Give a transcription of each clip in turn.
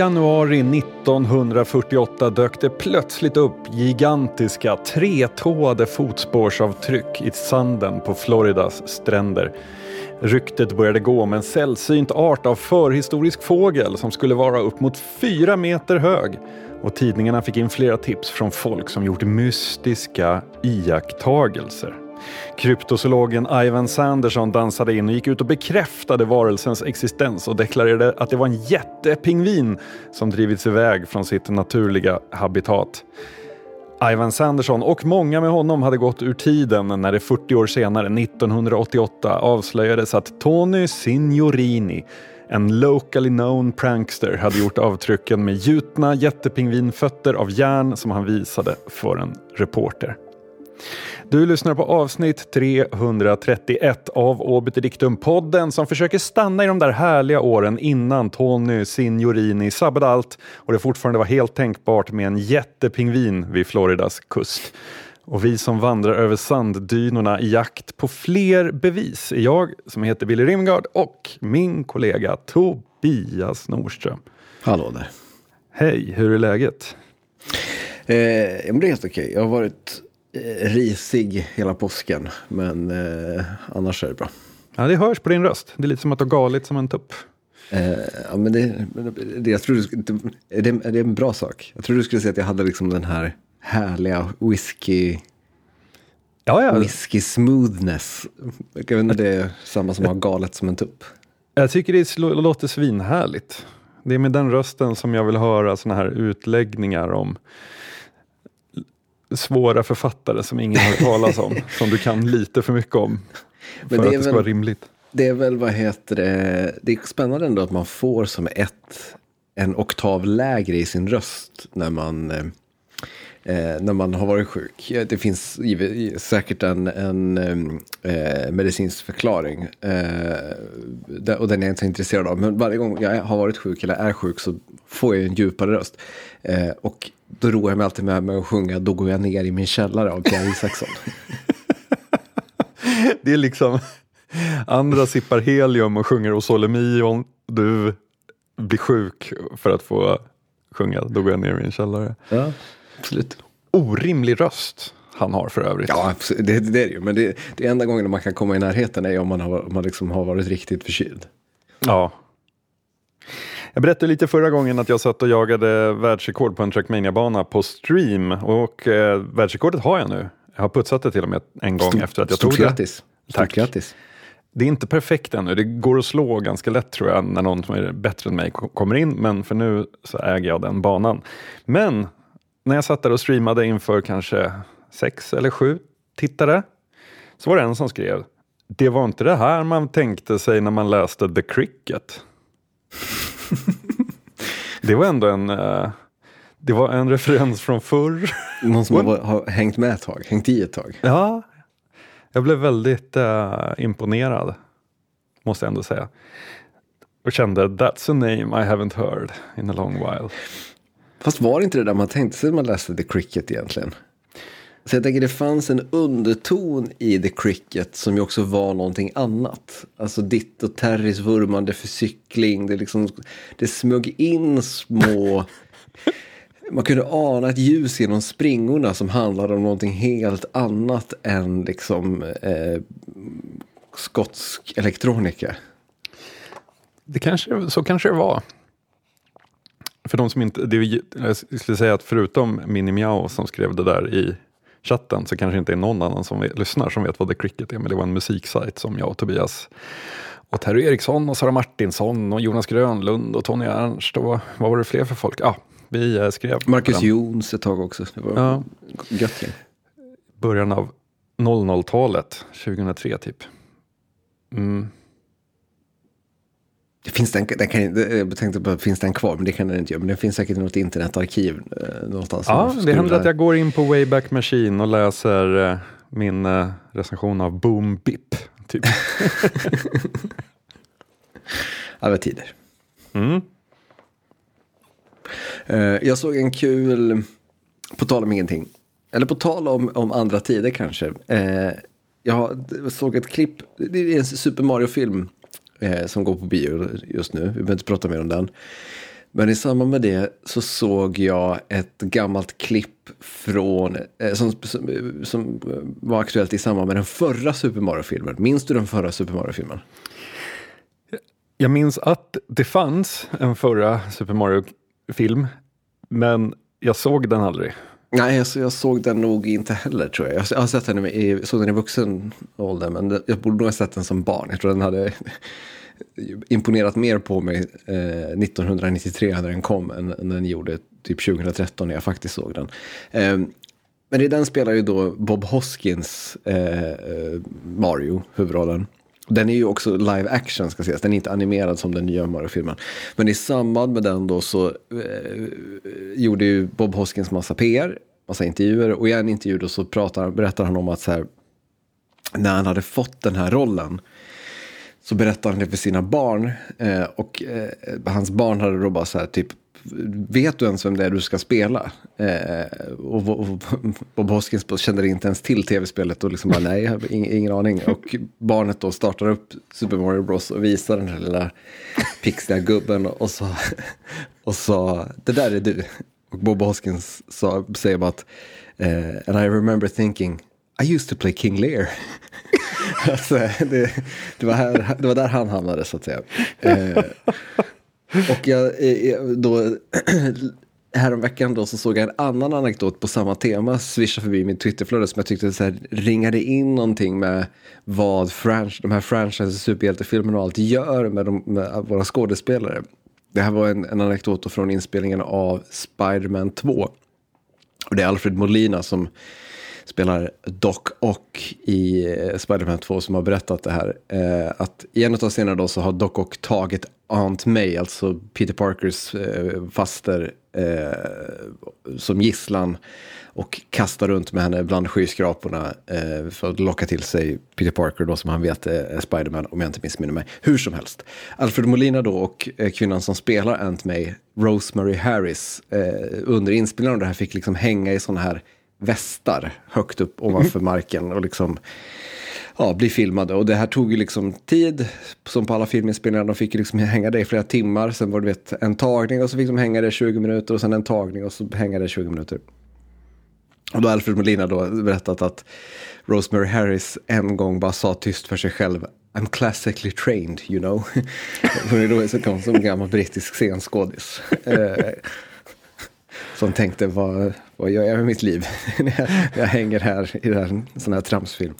januari 1948 dök det plötsligt upp gigantiska tretåade fotspårsavtryck i sanden på Floridas stränder. Ryktet började gå om en sällsynt art av förhistorisk fågel som skulle vara upp mot fyra meter hög. Och tidningarna fick in flera tips från folk som gjort mystiska iakttagelser. Kryptozoologen Ivan Sanderson dansade in och gick ut och bekräftade varelsens existens och deklarerade att det var en jättepingvin som drivits iväg från sitt naturliga habitat. Ivan Sanderson och många med honom hade gått ur tiden när det 40 år senare, 1988, avslöjades att Tony Signorini, en locally known prankster, hade gjort avtrycken med gjutna jättepingvinfötter av järn som han visade för en reporter. Du lyssnar på avsnitt 331 av Obiter podden som försöker stanna i de där härliga åren innan Tony Signorini sabbade allt och det fortfarande var helt tänkbart med en jättepingvin vid Floridas kust. Och vi som vandrar över sanddynorna i jakt på fler bevis är jag som heter Billy Rimgard och min kollega Tobias Norström. Hallå där. Hej, hur är läget? Eh, det är helt okej. Jag har varit risig hela påsken. Men eh, annars är det bra. Ja, det hörs på din röst. Det är lite som att du har galit som en tupp. Eh, ja, men det, det, jag tror du, är, det, är det en bra sak? Jag tror du skulle säga att jag hade liksom den här härliga whisky... Ja, ja. Whisky smoothness. Jag vet inte det är samma som att ha galet som en tupp. Jag tycker det låter svinhärligt. Det är med den rösten som jag vill höra såna här utläggningar om svåra författare som ingen har talas om, som du kan lite för mycket om. För Men det att det ska väl, vara rimligt. Det är väl, vad heter det, det är spännande ändå att man får som ett, en oktav lägre i sin röst när man, eh, eh när man har varit sjuk. Det finns givet, säkert en, en eh, medicinsk förklaring. Eh, och den är jag inte så intresserad av. Men varje gång jag har varit sjuk eller är sjuk så får jag en djupare röst. Eh, och då roar jag mig alltid med, med att sjunga Då går jag ner i min källare av Pierre Isaksson. det är liksom andra sippar helium och sjunger Osolemion. Du blir sjuk för att få sjunga Då går jag ner i min källare. Ja, absolut. Orimlig röst han har för övrigt. Ja, det, det är det ju. Men det, det enda gången man kan komma i närheten är om man har, om man liksom har varit riktigt förkyld. Ja, jag berättade lite förra gången att jag satt och jagade världsrekord på en Trackmania-bana på stream och eh, världsrekordet har jag nu. Jag har putsat det till och med en gång Stort, efter att jag tog det. Grattis. Tack. grattis. Det är inte perfekt ännu. Det går att slå ganska lätt tror jag när någon som är bättre än mig kommer in. Men för nu så äger jag den banan. Men när jag satt där och streamade inför kanske sex eller sju tittare så var det en som skrev det var inte det här man tänkte sig när man läste The Cricket. det var ändå en, uh, det var en referens från förr. Någon som har, har, hängt med ett tag, hängt i ett tag. Ja, jag blev väldigt uh, imponerad, måste jag ändå säga. Och kände, that's a name I haven't heard in a long while. Fast var det inte det där man tänkte sig när man läste The Cricket egentligen? Så jag tänker det fanns en underton i The Cricket som ju också var någonting annat. Alltså ditt och Terrys vurmande för cykling. Det, liksom, det smög in små... Man kunde ana ett ljus genom springorna som handlade om någonting helt annat än liksom eh, skotsk elektronika. Det kanske, så kanske det var. För de som inte, det, jag skulle säga att förutom Minnie Miao som skrev det där i chatten så kanske inte är någon annan som lyssnar som vet vad The Cricket är. Men det var en musiksajt som jag och Tobias och Terry Eriksson och Sara Martinsson och Jonas Grönlund och Tony Ernst och vad var det fler för folk? Ja, vi eh, skrev. Marcus Jons ett tag också. Det var ja. gött Början av 00-talet, 2003 typ. Mm. Finns den, den kan, jag tänkte på, finns den kvar? Men det kan den inte göra. Men det finns säkert något internetarkiv eh, någonstans. Ja, det händer att jag går in på Wayback Machine och läser eh, min eh, recension av Boom Bip. Typ. Alla tider. Mm. Eh, jag såg en kul, på tal om ingenting, eller på tal om, om andra tider kanske. Eh, jag såg ett klipp, det är en Super Mario-film eh, som går på bio just nu. Vi behöver inte prata mer om den. Men i samband med det så såg jag ett gammalt klipp från, eh, som, som, som var aktuellt i samband med den förra Super Mario-filmen. Minns du den förra Super Mario-filmen? Jag minns att det fanns en förra Super Mario-film, men jag såg den aldrig. Nej, jag, jag såg den nog inte heller tror jag. Jag har sett den i, såg den i vuxen ålder, men jag borde nog ha sett den som barn. Jag tror den hade imponerat mer på mig eh, 1993 när den kom än, än den gjorde typ 2013 när jag faktiskt såg den. Eh, men i den spelar ju då Bob Hoskins eh, eh Mario huvudrollen. Den är ju också live action ska sägas, den är inte animerad som den nya Mario-filmen. Men i samband med den då så eh, gjorde ju Bob Hoskins massa PR, massa intervjuer. Och i en intervju då så pratar, berättar han om att så här, när han hade fått den här rollen så berättade han det för sina barn. Eh, och eh, hans barn hade då bara så här typ Vet du ens vem det är du ska spela? Eh, och, och, och Bob Hoskins kände inte ens till tv-spelet och liksom bara nej, jag har ingen, ingen, aning. Och barnet då startar upp Super Mario Bros och visar den här lilla pixliga gubben och sa, och sa det där är du. Och Bob Hoskins sa, säger bara att eh, and I remember thinking I used to play King Lear. alltså, det, det, var här, det var där han hamnade så att säga. Eh, och jag, eh, eh, då, häromveckan då så såg jag en annan anekdot på samma tema svischa förbi min Twitterflöde som jag tyckte så här, ringade in någonting med vad franch, de här franchise superhjältefilmerna och allt gör med, de, med våra skådespelare. Det här var en, en anekdot från inspelningen av Spiderman 2. Och det är Alfred Molina som spelar Doc Ock i eh, Spiderman 2 som har berättat det här. Eh, att i en av scenerna då så har Doc Ock tagit Aunt May, alltså Peter Parkers eh, faster, eh, som gisslan och kastar runt med henne bland skyskraporna eh, för att locka till sig Peter Parker då som han vet är Spiderman om jag inte missminner mig. Hur som helst. Alfred Molina då och eh, kvinnan som spelar Aunt May, Rosemary Harris, eh, under inspelningen av det här fick liksom hänga i sådana här västar högt upp ovanför marken och liksom ja, bli filmade. Och det här tog ju liksom tid, som på alla filminspelningar. De fick liksom hänga det i flera timmar. Sen var det vet, en tagning och så fick de hänga det i 20 minuter och sen en tagning och så hänga det i 20 minuter. Och då har Alfred Molina då berättat att Rosemary Harris en gång bara sa tyst för sig själv I'm classically trained, you know. Hon är då så kom som gammal brittisk scenskådis. Eh, som tänkte, vad, vad gör jag med mitt liv? När jag, hänger här i en sån här tramsfilm?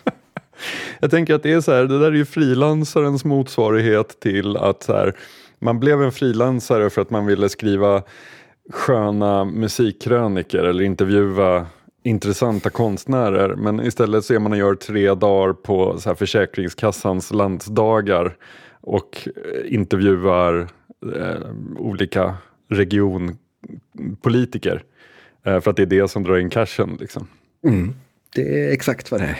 jag tänker att det är så här, det där är ju frilansarens motsvarighet till att så här, man blev en frilansare för att man ville skriva sköna musikkröniker eller intervjua intressanta konstnärer. Men istället så är man och gör tre dagar på så här Försäkringskassans landsdagar och intervjuar eh, olika region politiker. Eh, för att det är det som drar in cashen. Liksom. Mm. Det är exakt vad det är.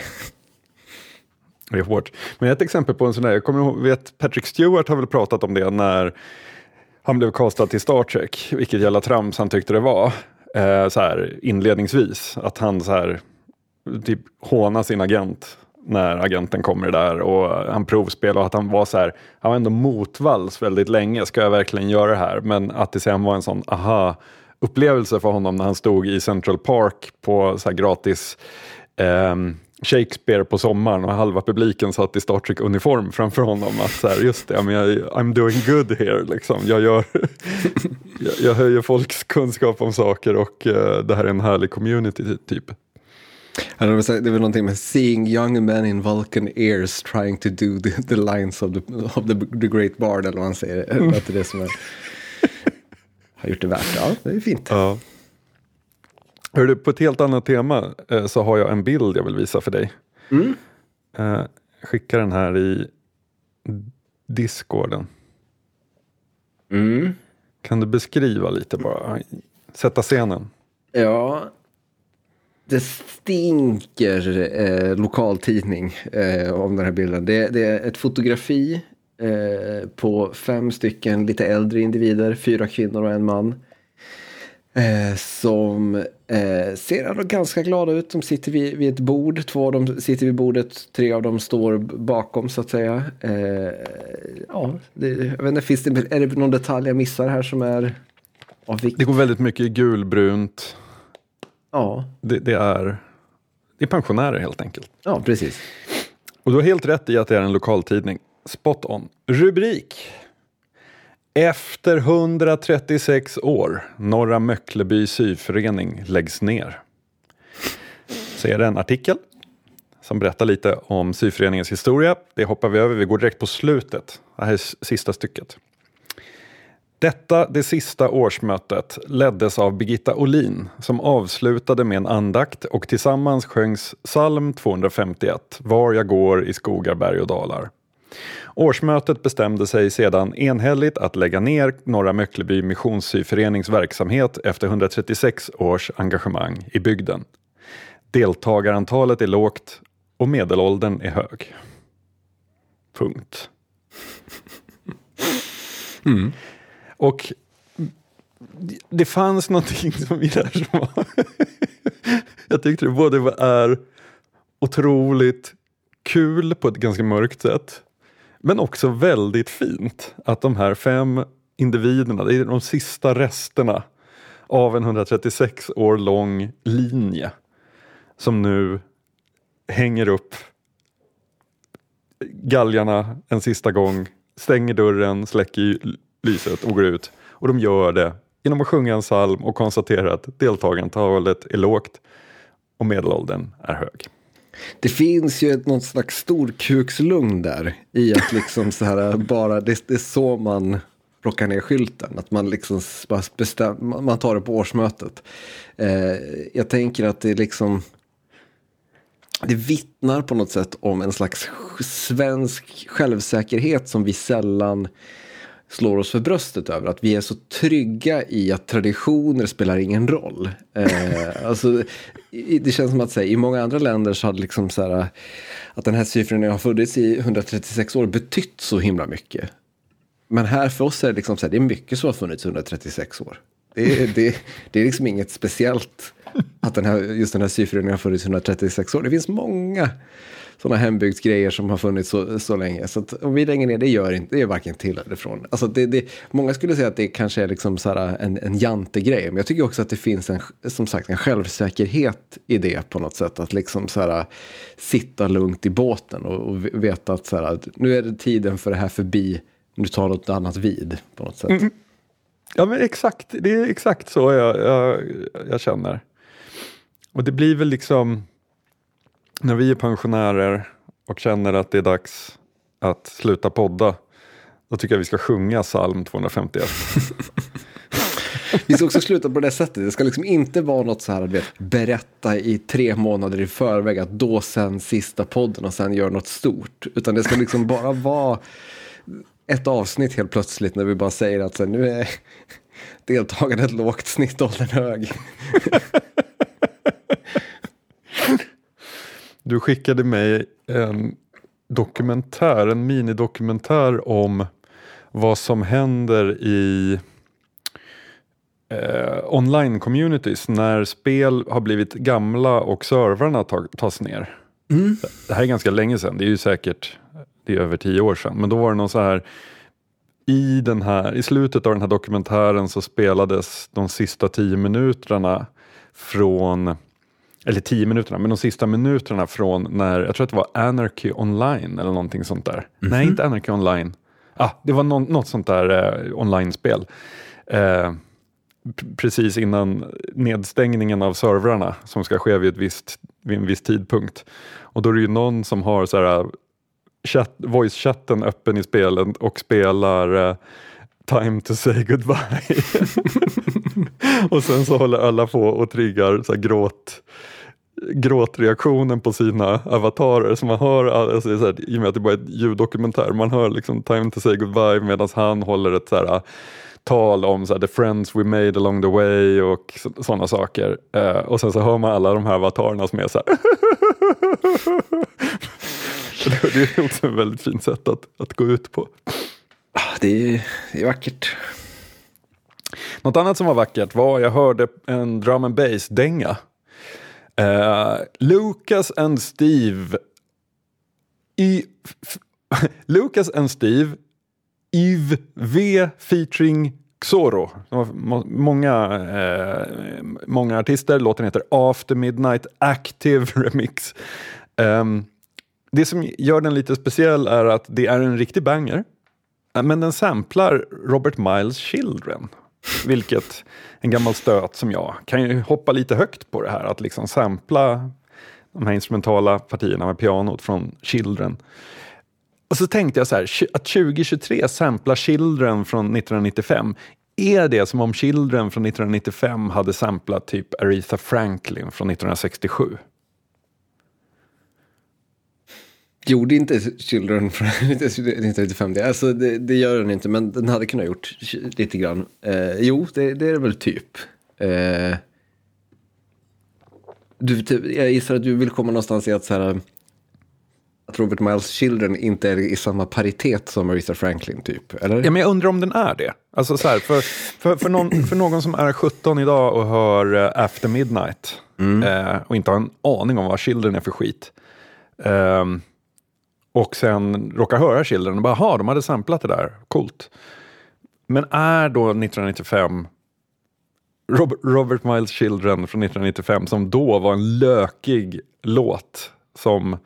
Det är hårt. Men ett exempel på en sån där, jag kommer ihåg, vet Patrick Stewart har väl pratat om det när han blev castad till Star Trek, vilket jävla trams han tyckte det var. Eh, så här, inledningsvis, att han så här, typ håna sin agent när agenten kommer där och han provspelar och att han var så här, han var ändå motvalls väldigt länge, ska jag verkligen göra det här? Men att det sen var en sån aha upplevelse för honom när han stod i Central Park på så gratis eh, Shakespeare på sommaren och halva publiken satt i Star Trek-uniform framför honom. Att så här, just det, jag, I'm doing good here. Liksom. Jag, gör, jag, jag höjer folks kunskap om saker och uh, det här är en härlig community typ. Det är väl någonting med seeing young men in Vulcan ears trying to do the, the lines of, the, of the, the great bard eller vad man säger. Mm. Att det är det som är, har gjort det värt. Ja, det är fint. Ja. Hörru, på ett helt annat tema eh, så har jag en bild jag vill visa för dig. Mm. Eh, skicka den här i discorden. Mm. Kan du beskriva lite bara? Sätta scenen. Ja, det stinker eh, lokaltidning eh, om den här bilden. Det, det är ett fotografi eh, på fem stycken lite äldre individer, fyra kvinnor och en man. Eh, som eh, ser ändå ganska glada ut. De sitter vid, vid, ett bord. Två av dem sitter vid bordet. Tre av dem står bakom så att säga. Eh, ja, det, jag vet inte, finns det, är det någon detalj jag missar här som är av vikt? Det går väldigt mycket gulbrunt. Ja. Det, det, är, det är pensionärer helt enkelt. Ja, precis. Och du har helt rätt i att det är en lokaltidning. Spot on. Rubrik. Efter 136 år, Norra Möckleby syförening läggs ner. Så är det en artikel som berättar lite om syföreningens historia. Det hoppar vi över, vi går direkt på slutet. Det här är sista stycket. Detta, det sista årsmötet, leddes av Birgitta Olin som avslutade med en andakt och tillsammans sjöngs psalm 251, Var jag går i skogar, berg och dalar. Årsmötet bestämde sig sedan enhälligt att lägga ner Norra Möckleby Missionssyförenings verksamhet efter 136 års engagemang i bygden. Deltagarantalet är lågt och medelåldern är hög. Punkt. Mm. Och det fanns någonting som i det här som var... jag tyckte det både är otroligt kul på ett ganska mörkt sätt men också väldigt fint att de här fem individerna, det är de sista resterna av en 136 år lång linje som nu hänger upp galgarna en sista gång, stänger dörren, släcker lyset och går ut. Och de gör det genom att sjunga en psalm och konstatera att deltagarantalet är lågt och medelåldern är hög. Det finns ju något slags storkukslugn där i att liksom så här eh, bara, det, det är så man plockar ner skylten. Att man liksom bara bestäm, man tar det på årsmötet. Eh, jag tänker att det liksom, det vittnar på något sätt om en slags svensk självsäkerhet som vi sällan slår oss för bröstet över. Att vi är så trygga i att traditioner spelar ingen roll. Eh, alltså, det känns som att här, i många andra länder så hade liksom så här, att den här siffran har funnits i 136 år betytt så himla mycket. Men här för oss är det, liksom så här, det är mycket som har funnits i 136 år. Det är, det, det är liksom inget speciellt att den här, just den här siffran har funnits i 136 år. Det finns många sådana hembygdsgrejer som har funnits så, så länge. Så att om vi lägger ner, det gör inte, det är varken till eller från. Alltså det, det, många skulle säga att det kanske är liksom så en, en jantegrej, men jag tycker också att det finns en, som sagt, en självsäkerhet i det på något sätt. Att liksom så här, sitta lugnt i båten och, och veta att så här, nu är det tiden för det här förbi, nu tar något annat vid på något sätt. Mm. Ja men exakt, det är exakt så jag, jag, jag känner. Och det blir väl liksom när vi är pensionärer och känner att det är dags att sluta podda, då tycker jag vi ska sjunga psalm 251. Vi ska också sluta på det sättet. Det ska liksom inte vara något så här, vet, berätta i tre månader i förväg att då sen sista podden och sen gör något stort. Utan det ska liksom bara vara ett avsnitt helt plötsligt när vi bara säger att så här, nu är deltagandet lågt, snittåldern hög. Du skickade mig en dokumentär, en minidokumentär om vad som händer i eh, online-communities när spel har blivit gamla och servrarna tas ner. Mm. Det här är ganska länge sedan, det är ju säkert det är över tio år sedan. Men då var det någon så här i, den här, I slutet av den här dokumentären så spelades de sista tio minuterna från eller tio minuterna, men de sista minuterna från när, jag tror att det var Anarchy online eller någonting sånt där. Mm -hmm. Nej, inte Anarchy online. Ah, det var någon, något sånt där eh, online-spel. Eh, precis innan nedstängningen av servrarna som ska ske vid, ett visst, vid en viss tidpunkt. Och då är det ju någon som har så här, chat, voice-chatten öppen i spelet och spelar eh, Time to say goodbye. och sen så håller alla på och triggar så gråt, gråtreaktionen på sina avatarer. Så man hör, alltså, så här, i och med att det bara är ett ljuddokumentär, man hör liksom Time to say goodbye medan han håller ett så här, äh, tal om så här, the friends we made along the way och sådana saker. Eh, och sen så hör man alla de här avatarerna som är så här det är också ett väldigt fint sätt att, att gå ut på. Ah, det är, det är vackert. Något annat som var vackert var jag hörde en drum and bass-dänga. Eh, Lucas and Steve i, Lucas and Steve Yves V featuring Xoro. Många, eh, många artister. Låten heter After Midnight Active Remix. Eh, det som gör den lite speciell är att det är en riktig banger. Äh, men den samplar Robert Miles Children. Vilket en gammal stöt som jag kan ju hoppa lite högt på det här. Att liksom sampla de här instrumentala partierna med pianot från Children. Och så tänkte jag så här, att 2023 sampla Children från 1995 är det som om Children från 1995 hade samplat typ Aretha Franklin från 1967? Gjorde inte Children från 1995 det? Alltså det, det, gör den inte, men den hade kunnat gjort lite grann. Eh, jo, det, det, är väl typ. Eh, du, typ, jag gissar att du vill komma någonstans i att så här, att Robert Miles Children inte är i samma paritet som Aretha Franklin typ? Eller? Ja, men jag undrar om den är det. Alltså så här, för, för, för, någon, för någon som är 17 idag och hör uh, After Midnight mm. uh, och inte har en aning om vad Children är för skit. Uh, och sen råkar höra Children och bara, ha de hade samplat det där, coolt. Men är då 1995 Robert, Robert Miles Children från 1995 som då var en lökig låt som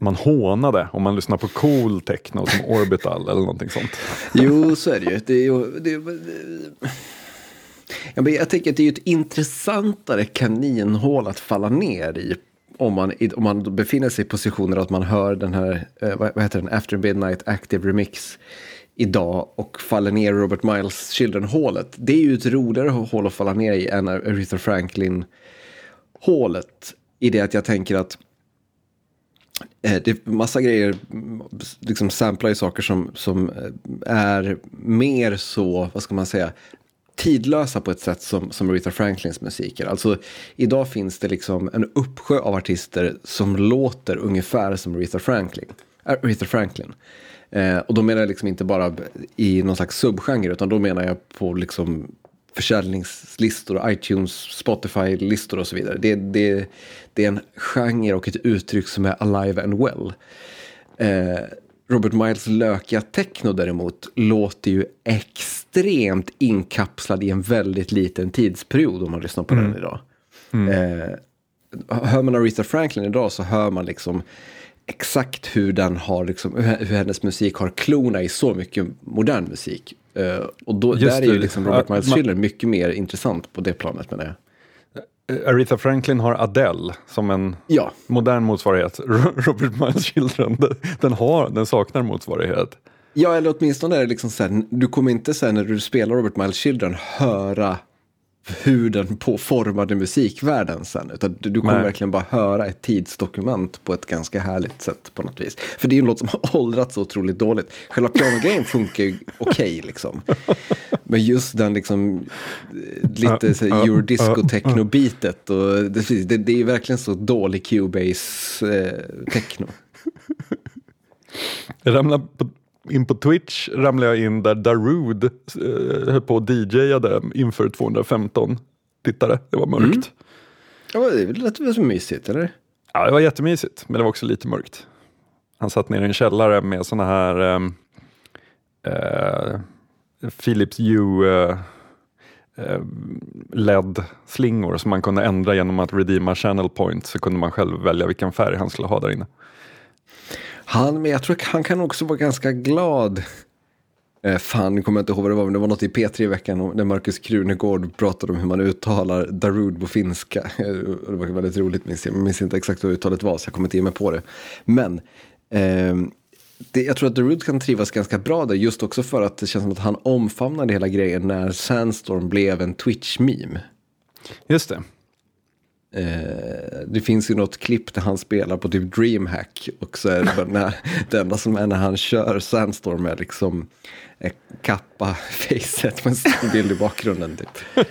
man hånade om man lyssnar på cool techno som Orbital eller någonting sånt. Jo, så är det ju. Det är ju det, det, jag tänker att det är ett intressantare kaninhål att falla ner i. Om man, om man befinner sig i positioner att man hör den här, eh, vad heter den, After Midnight Active Remix idag och faller ner i Robert Miles Children-hålet. Det är ju ett roligare hål att falla ner i än Aretha Franklin-hålet. I det att jag tänker att Eh, det är massa grejer, liksom samplar ju saker som, som eh, är mer så, vad ska man säga, tidlösa på ett sätt som, som Aretha Franklins musik är. Alltså idag finns det liksom en uppsjö av artister som låter ungefär som Aretha Franklin. Äh, Aretha Franklin. Eh, och då menar jag liksom inte bara i någon slags subgenre utan då menar jag på liksom försäljningslistor, iTunes, Spotify-listor och så vidare. Det, det, det är en genre och ett uttryck som är alive and well. Eh, Robert Miles lökiga techno däremot låter ju extremt inkapslad i en väldigt liten tidsperiod om man lyssnar på mm. den idag. Mm. Eh, hör man Aretha Franklin idag så hör man liksom exakt hur den har, liksom, hur hennes musik har klona i så mycket modern musik. Uh, och då, där är ju liksom Robert Miles Schiller mycket mer intressant på det planet menar jag. Eh, Aretha Franklin har Adele som en ja. modern motsvarighet. Robert Miles Children, den, har, den saknar motsvarighet. Ja, eller åtminstone är det liksom så här, du kommer inte sen när du spelar Robert Miles Children höra hur den på formade musikvärlden sen. Utan du, du kommer Nej. verkligen bara höra ett tidsdokument på ett ganska härligt sätt på något vis. För det är ju en låt som har åldrats så otroligt dåligt. Själva pianogrejen funkar ju okej okay, liksom. Men just den liksom lite så eurodisco-techno-bitet. Och det, det, det är verkligen så dålig Cubase-techno. Eh, Jag ramlade på in på Twitch ramlade jag in där Darude eh, höll på och DJade inför 215 tittare. Det var mörkt. Mm. Ja, det lät väl så mysigt, eller? Ja, det var jättemysigt, men det var också lite mörkt. Han satt ner i en källare med sådana här eh, eh, Philips Hue eh, eh LED-slingor som man kunde ändra genom att redeema channel points så kunde man själv välja vilken färg han skulle ha där inne. Han, men jag tror han kan också vara ganska glad. Eh, fan, nu kommer jag inte ihåg vad det var, men det var något i P3 i veckan när Markus Krunegård pratade om hur man uttalar Darude på finska. Det var väldigt roligt, minns jag. jag minns inte exakt vad uttalet var, så jag kommer inte ge mig på det. Men eh, det, jag tror att Darude kan trivas ganska bra där, just också för att det känns som att han omfamnade hela grejen när Sandstorm blev en Twitch-meme. Just det. Eh, det finns ju något klipp där han spelar på typ DreamHack och så är det, när, det enda som är när han kör Sandstorm är liksom eh, kappa facet med en bild i bakgrunden typ.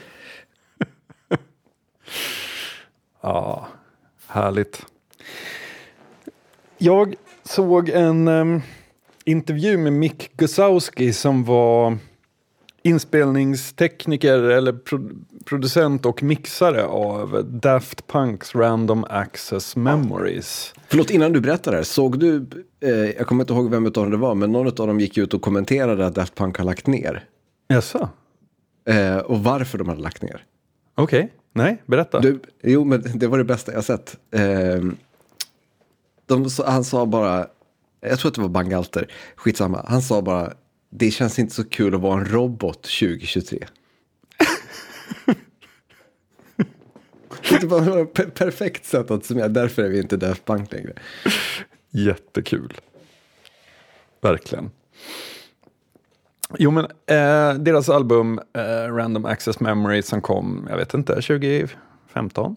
ja, härligt. Jag såg en um, intervju med Mick Gusowski som var inspelningstekniker eller pro producent och mixare av Daft Punks Random Access Memories. Förlåt, innan du berättar det här, såg du, eh, jag kommer inte ihåg vem av dem det var, men någon av dem gick ut och kommenterade att Daft Punk har lagt ner. Jaså? Eh, och varför de hade lagt ner. Okej, okay. nej, berätta. Du, jo, men det var det bästa jag sett. Eh, de, han sa bara, jag tror att det var Bangalter, skitsamma, han sa bara, det känns inte så kul att vara en robot 2023. det var ett perfekt sätt att summera, därför är vi inte Daft Punk längre. Jättekul. Verkligen. Jo men eh, deras album eh, Random Access Memory som kom, jag vet inte, 2015?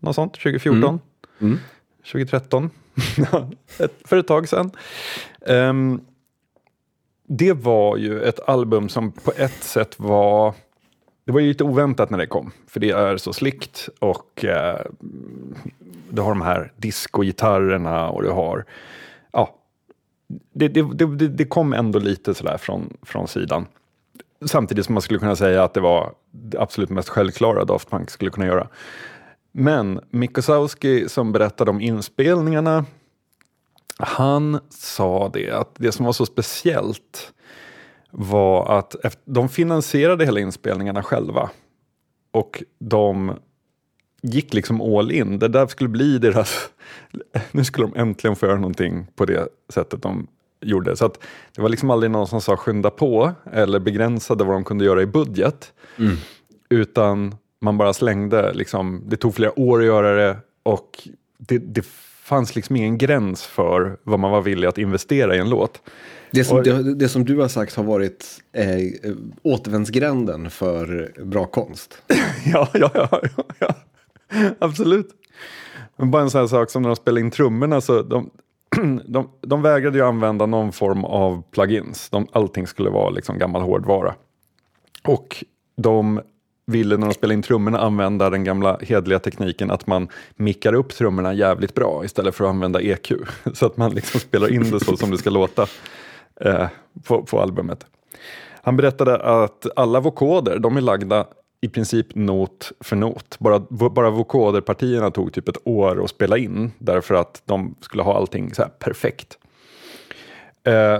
Något sånt, 2014? Mm. Mm. 2013? för ett tag sedan. Um, det var ju ett album som på ett sätt var det var ju lite oväntat när det kom, för det är så slickt och eh, du har de här discogitarrerna och du har, ja, det, det, det, det kom ändå lite sådär från, från sidan. Samtidigt som man skulle kunna säga att det var det absolut mest självklara Daft Punk skulle kunna göra. Men Mikosowski som berättade om inspelningarna, han sa det att det som var så speciellt var att de finansierade hela inspelningarna själva. Och de gick liksom all in. Det där skulle bli deras... Nu skulle de äntligen få göra någonting på det sättet de gjorde. Så att det var liksom aldrig någon som sa skynda på eller begränsade vad de kunde göra i budget. Mm. Utan man bara slängde, liksom, det tog flera år att göra det och det, det fanns liksom ingen gräns för vad man var villig att investera i en låt. Det som, det, det som du har sagt har varit eh, återvändsgränden för bra konst. ja, ja, ja, ja, absolut. Men bara en sån här sak som när de spelade in trummorna, så de, de, de vägrade ju använda någon form av plugins. De, allting skulle vara liksom gammal hårdvara. Och de ville när de spelade in trummorna använda den gamla hedliga tekniken att man mickar upp trummorna jävligt bra istället för att använda EQ. Så att man liksom spelar in det så som det ska låta eh, på, på albumet. Han berättade att alla vokoder, de är lagda i princip not för not. Bara, bara vokoderpartierna tog typ ett år att spela in därför att de skulle ha allting så perfekt. Eh,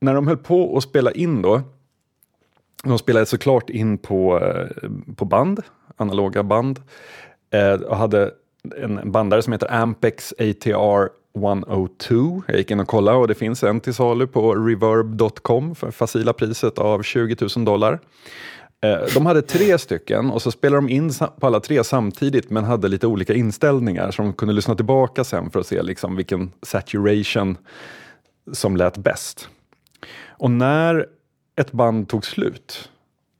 när de höll på att spela in då, de spelade såklart in på, eh, på band, analoga band, eh, och hade en bandare som heter Ampex ATR 102. Jag gick in och kollade och det finns en till salu på reverb.com för facila priset av 20 000 dollar. Eh, de hade tre stycken och så spelade de in på alla tre samtidigt men hade lite olika inställningar så de kunde lyssna tillbaka sen för att se liksom vilken saturation som lät bäst. Och när ett band tog slut,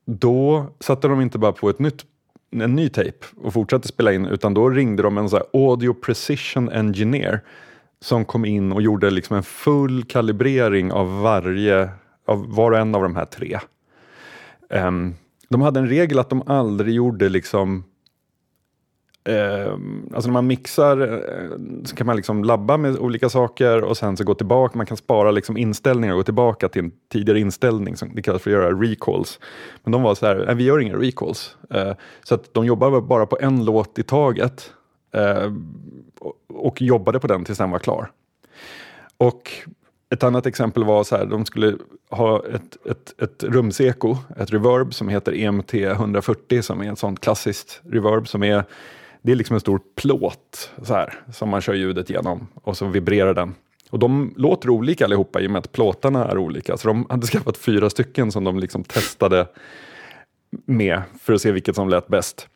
då satte de inte bara på ett nytt en ny tejp och fortsatte spela in utan då ringde de en så audio precision engineer som kom in och gjorde liksom en full kalibrering av varje, av var och en av de här tre. Um, de hade en regel att de aldrig gjorde liksom Eh, alltså när man mixar eh, så kan man liksom labba med olika saker och sen så gå tillbaka. Man kan spara liksom inställningar och gå tillbaka till en tidigare inställning. Som det kallas för att göra recalls. Men de var så här, vi gör inga recalls. Eh, så att de jobbade bara på en låt i taget. Eh, och jobbade på den tills den var klar. Och ett annat exempel var så här, de skulle ha ett, ett, ett rumseko, ett reverb som heter EMT 140 som är ett sånt klassiskt reverb som är det är liksom en stor plåt så här, som man kör ljudet genom och så vibrerar den. Och de låter olika allihopa i och med att plåtarna är olika. Så de hade skaffat fyra stycken som de liksom testade med för att se vilket som lät bäst.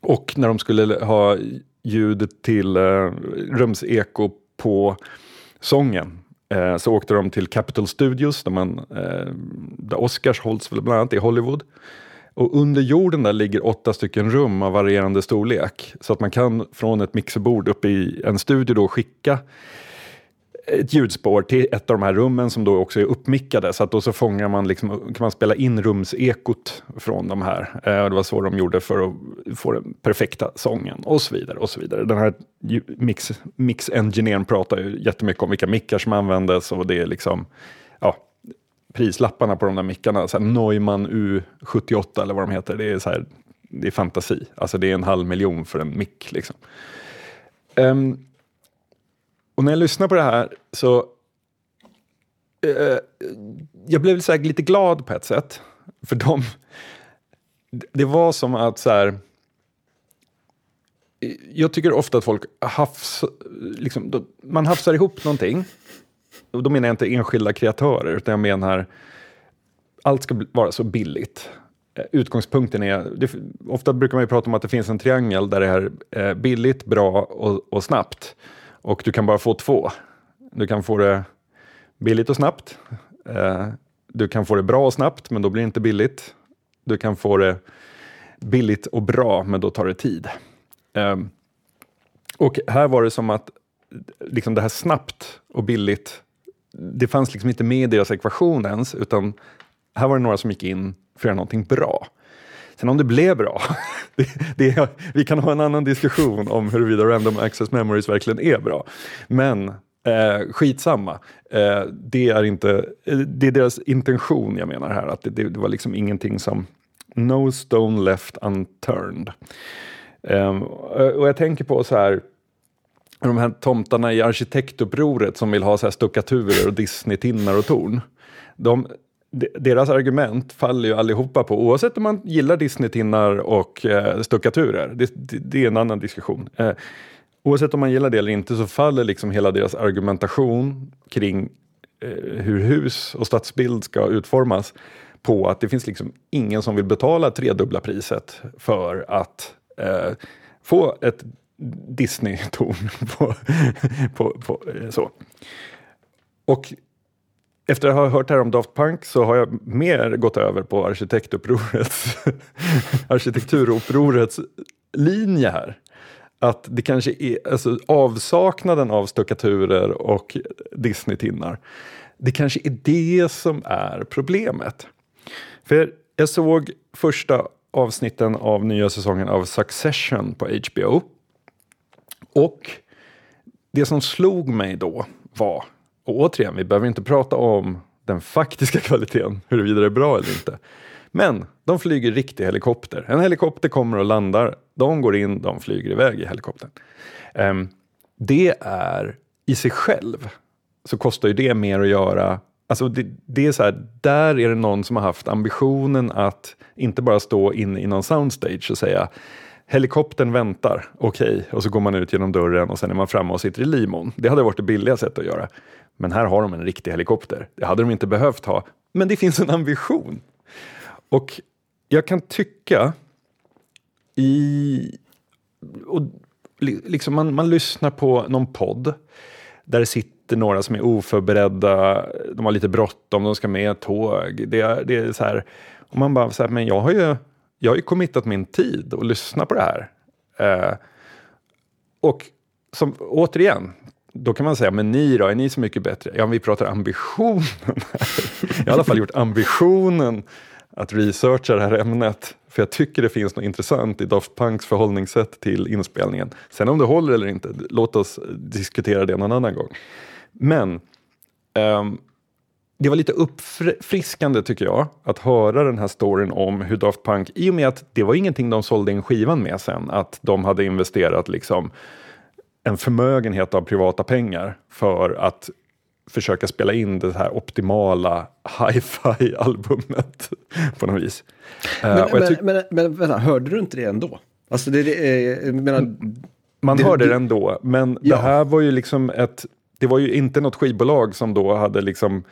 Och när de skulle ha ljud till eh, rumseko på sången eh, så åkte de till Capitol Studios där, man, eh, där Oscars hålls bland annat i Hollywood. Och under jorden där ligger åtta stycken rum av varierande storlek. Så att man kan från ett mixerbord uppe i en studio då skicka ett ljudspår till ett av de här rummen som då också är uppmickade. Så att då så fångar man, liksom, kan man spela in rumsekot från de här. Eh, och det var så de gjorde för att få den perfekta sången och så vidare. och så vidare. Den här mix, mix engineern pratar ju jättemycket om vilka mickar som användes och det är liksom, prislapparna på de där mickarna. Så här Neumann U78 eller vad de heter. Det är, så här, det är fantasi. Alltså det är en halv miljon för en mick. Liksom. Um, och när jag lyssnar på det här så uh, jag blev så lite glad på ett sätt. För de, det var som att så här, jag tycker ofta att folk hafs, liksom, man hafsar ihop någonting. Och då menar jag inte enskilda kreatörer, utan jag menar allt ska vara så billigt. Eh, utgångspunkten är, det, ofta brukar man ju prata om att det finns en triangel där det är eh, billigt, bra och, och, snabbt. Och du kan bara få två. Du kan få det billigt och snabbt. Eh, du kan få det bra och snabbt, men då blir det inte billigt. Du kan få det billigt och bra, men då tar det tid. Ehm, och här var det som att liksom det här snabbt och billigt, det fanns liksom inte med i deras ekvation ens, utan här var det några som gick in för att göra någonting bra. Sen om det blev bra, det, det, vi kan ha en annan diskussion om huruvida random access memories verkligen är bra. Men eh, skitsamma, eh, det, är inte, eh, det är deras intention jag menar här, att det, det var liksom ingenting som No stone left unturned. Um, och jag tänker på så här, de här tomtarna i arkitektupproret som vill ha så här stuckaturer och Disney-tinnar och torn. De, deras argument faller ju allihopa på, oavsett om man gillar Disney-tinnar och eh, stuckaturer, det, det, det, är en annan diskussion. Eh, oavsett om man gillar det eller inte så faller liksom hela deras argumentation kring eh, hur hus och stadsbild ska utformas på att det finns liksom ingen som vill betala tredubbla priset för att eh, få ett Disney-ton. på, på, på, eh, så. Och efter att ha hört det här om Daft Punk så har jag mer gått över på arkitektupprorets arkitekturupprorets linje här. Att det kanske är alltså, avsaknaden av stuckaturer och Disney-tinnar. Det kanske är det som är problemet. För jag såg första avsnitten av nya säsongen av Succession på HBO. Och det som slog mig då var, och återigen, vi behöver inte prata om den faktiska kvaliteten, huruvida det är bra eller inte. Men de flyger riktig helikopter. En helikopter kommer och landar, de går in, de flyger iväg i helikoptern. Um, det är i sig själv så kostar ju det mer att göra Alltså det, det, är så här, där är det någon som har haft ambitionen att inte bara stå inne i någon soundstage och säga helikoptern väntar, okej, okay. och så går man ut genom dörren och sen är man framme och sitter i limon. Det hade varit det billiga sättet att göra. Men här har de en riktig helikopter. Det hade de inte behövt ha, men det finns en ambition. Och jag kan tycka i... Och liksom man, man lyssnar på någon podd där det sitter några som är oförberedda, de har lite bråttom, de ska med tåg. Det är, det är så här, och man bara, så här, men jag har ju, jag har ju committat min tid och lyssna på det här. Eh, och som, återigen, då kan man säga, men ni då, är ni så mycket bättre? Ja, vi pratar ambitionen. jag har i alla fall gjort ambitionen att researcha det här ämnet. För jag tycker det finns något intressant i Daft Punks förhållningssätt till inspelningen. Sen om det håller eller inte, låt oss diskutera det någon annan gång. Men um, det var lite uppfriskande tycker jag att höra den här storyn om hur Daft Punk, i och med att det var ingenting de sålde in skivan med sen, att de hade investerat liksom en förmögenhet av privata pengar för att försöka spela in det här optimala hi-fi albumet på något vis. Eh, men, uh, men, men, men, vänta, hörde du inte det ändå? Alltså det, det är, menar, man det, hörde det ändå, men ja. det här var ju liksom ett det var ju inte något skivbolag som då hade liksom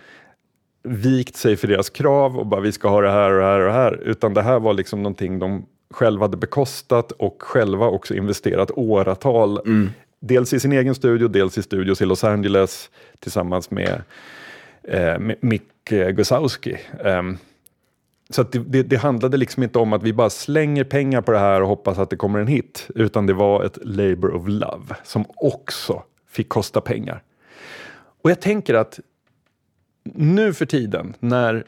vikt sig för deras krav och bara vi ska ha det här och det här och det här. Utan det här var liksom någonting de själva hade bekostat och själva också investerat åratal. Mm. Dels i sin egen studio, dels i studios i Los Angeles tillsammans med, eh, med Mick Gusowski. Um, så det, det, det, handlade liksom inte om att vi bara slänger pengar på det här och hoppas att det kommer en hit. Utan det var ett labor of love som också fick kosta pengar. Och jag tänker att nu för tiden när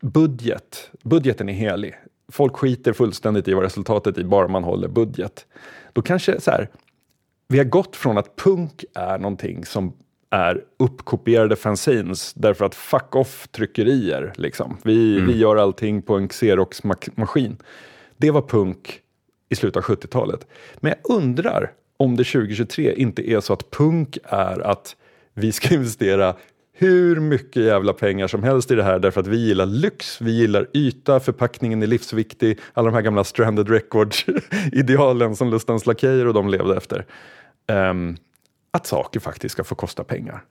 budget, budgeten är helig, folk skiter fullständigt i vad resultatet är bara man håller budget. Då kanske så här, vi har gått från att punk är någonting som är uppkopierade fanzines därför att fuck off tryckerier. Liksom. Vi, mm. vi gör allting på en Xerox-maskin. Det var punk i slutet av 70-talet. Men jag undrar om det 2023 inte är så att punk är att vi ska investera hur mycket jävla pengar som helst i det här därför att vi gillar lyx, vi gillar yta, förpackningen är livsviktig, alla de här gamla stranded records-idealen som Lustans Lakejer och de levde efter. Um, att saker faktiskt ska få kosta pengar.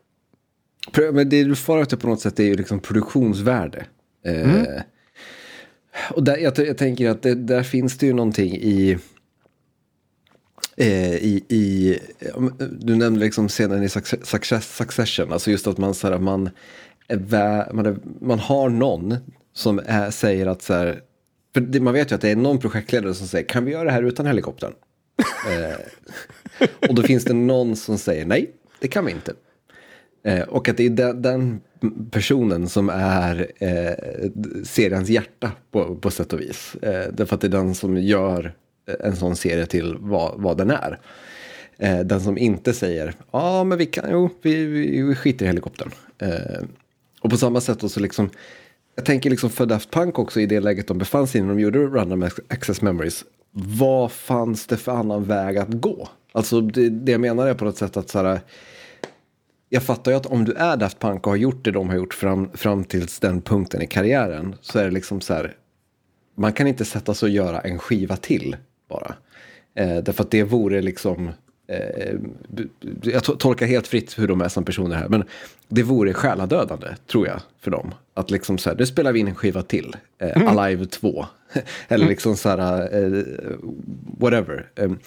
Men det du far efter på något sätt är ju liksom produktionsvärde. Eh, mm. Eh, och där, jag, jag, tänker att det, där finns det ju någonting i Eh, i, i, eh, eh, du nämnde liksom scenen i success, Succession, alltså just att man, så här, man, är, man, är, man har någon som är, säger att så här, för det, man vet ju att det är någon projektledare som säger kan vi göra det här utan helikoptern? eh, och då finns det någon som säger nej, det kan vi inte. Eh, och att det är den, den personen som är eh, seriens hjärta på, på sätt och vis. Eh, därför att det är den som gör en sån serie till vad, vad den är. Eh, den som inte säger, ja ah, men vi kan, jo, vi, vi, vi skiter i helikoptern. Eh, och på samma sätt så liksom, jag tänker liksom för Daft Punk också i det läget de befann sig i när de gjorde Random Access Memories. Vad fanns det för annan väg att gå? Alltså det, det jag menar är på något sätt att så här, jag fattar ju att om du är Daft Punk och har gjort det de har gjort fram, fram tills den punkten i karriären så är det liksom så här, man kan inte sätta sig och göra en skiva till bara. Eh, därför att det vore liksom, eh, jag tolkar helt fritt hur de är som personer här, men det vore själadödande tror jag för dem. Att liksom så här, nu spelar vi in en skiva till, eh, mm. Alive 2. Eller liksom så här, eh, whatever. Um,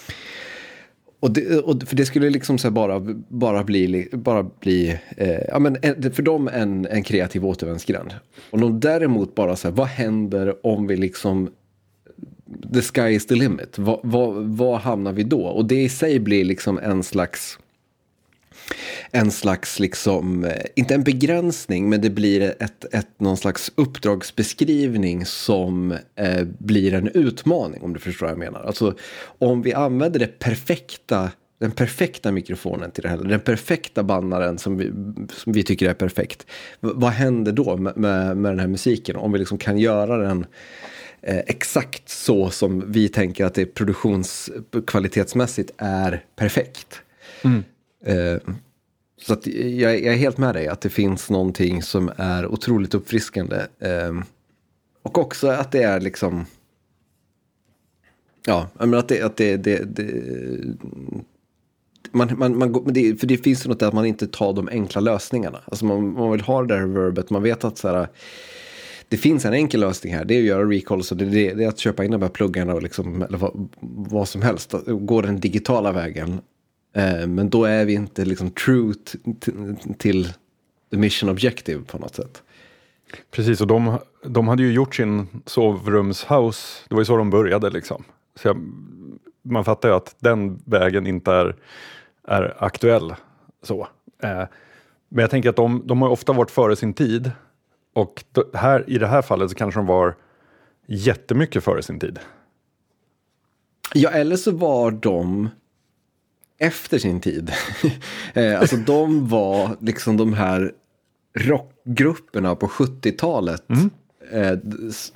och, det, och för det skulle liksom så bara, bara bli, bara bli eh, ja, men för dem en, en kreativ återvändsgränd. Och de däremot bara så här, vad händer om vi liksom the sky is the limit. Var, var, var hamnar vi då? Och det i sig blir liksom en slags en slags, liksom, eh, inte en begränsning, men det blir ett, ett, någon slags uppdragsbeskrivning som eh, blir en utmaning, om du förstår vad jag menar. Alltså, om vi använder det perfekta, den perfekta mikrofonen till det här, den perfekta bannaren som vi, som vi tycker är perfekt, vad händer då med, med, med den här musiken? Om vi liksom kan göra den eh, exakt så som vi tänker att det produktionskvalitetsmässigt är perfekt. Mm. Eh, så att jag, jag, är helt med dig att det finns någonting som är otroligt uppfriskande. Eh, och också att det är liksom... Ja, men att det... Att det, det, det man, man, man, det, för det finns ju något där att man inte tar de enkla lösningarna. Alltså man, man vill ha det där verbet, man vet att så här, det finns en enkel lösning här, det är att göra recalls och det, det, det är att köpa in de här pluggarna och liksom, eller vad, vad som helst, gå den digitala vägen. Eh, men då är vi inte liksom true till the mission objective på något sätt. Precis, och de, de hade ju gjort sin sovrumshouse, det var ju så de började liksom. Så jag, man fattar ju att den vägen inte är, är aktuell. så. Eh, men jag tänker att de, de har ofta varit före sin tid och här, i det här fallet så kanske de var jättemycket före sin tid. Ja, eller så var de efter sin tid. Eh, alltså de var liksom de här rockgrupperna på 70-talet. Mm. Eh,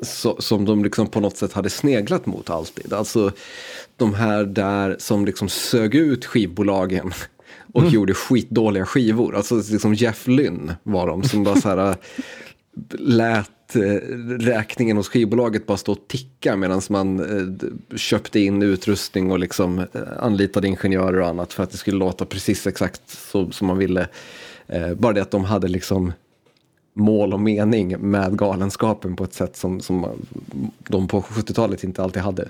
so, som de liksom på något sätt hade sneglat mot alltid. Alltså de här där som liksom sög ut skivbolagen och mm. gjorde skitdåliga skivor. Alltså liksom Jeff Lynne var de som bara så här lät eh, räkningen hos skivbolaget bara stå och ticka medan man eh, köpte in utrustning och liksom eh, anlitade ingenjörer och annat för att det skulle låta precis exakt så som man ville. Bara det att de hade liksom mål och mening med galenskapen på ett sätt som, som de på 70-talet inte alltid hade.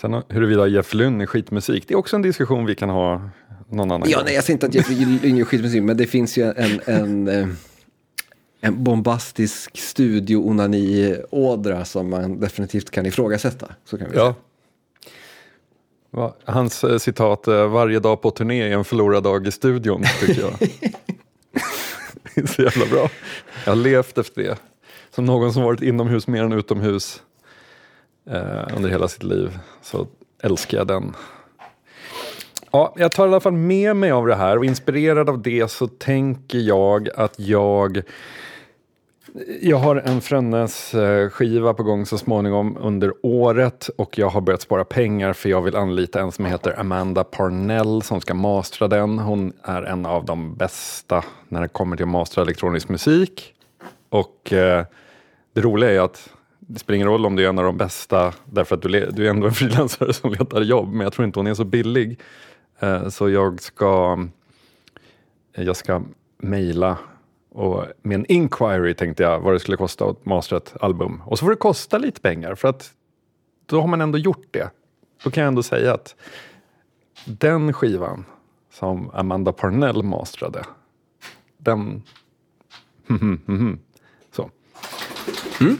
Sen huruvida Jeff Lynne är skitmusik, det är också en diskussion vi kan ha någon annan Ja, gång. nej, jag säger inte att Jeff Lynne är skitmusik, men det finns ju en, en en bombastisk studio-onani-ådra som man definitivt kan ifrågasätta. Så kan vi ja. säga. Hans eh, citat, eh, varje dag på turné är en förlorad dag i studion, tycker jag. det är så jävla bra. Jag har levt efter det. Som någon som varit inomhus mer än utomhus eh, under hela sitt liv så älskar jag den. Ja, jag tar i alla fall med mig av det här och inspirerad av det så tänker jag att jag jag har en Frönnes eh, skiva på gång så småningom under året och jag har börjat spara pengar för jag vill anlita en som heter Amanda Parnell som ska mastra den. Hon är en av de bästa när det kommer till att mastra elektronisk musik. Och eh, det roliga är att det spelar ingen roll om du är en av de bästa därför att du, du är ändå en frilansare som letar jobb men jag tror inte hon är så billig. Eh, så jag ska, jag ska mejla och med en inquiry tänkte jag vad det skulle kosta att mastra ett album. Och så får det kosta lite pengar för att då har man ändå gjort det. Då kan jag ändå säga att den skivan som Amanda Parnell mastrade, den... så. Mm.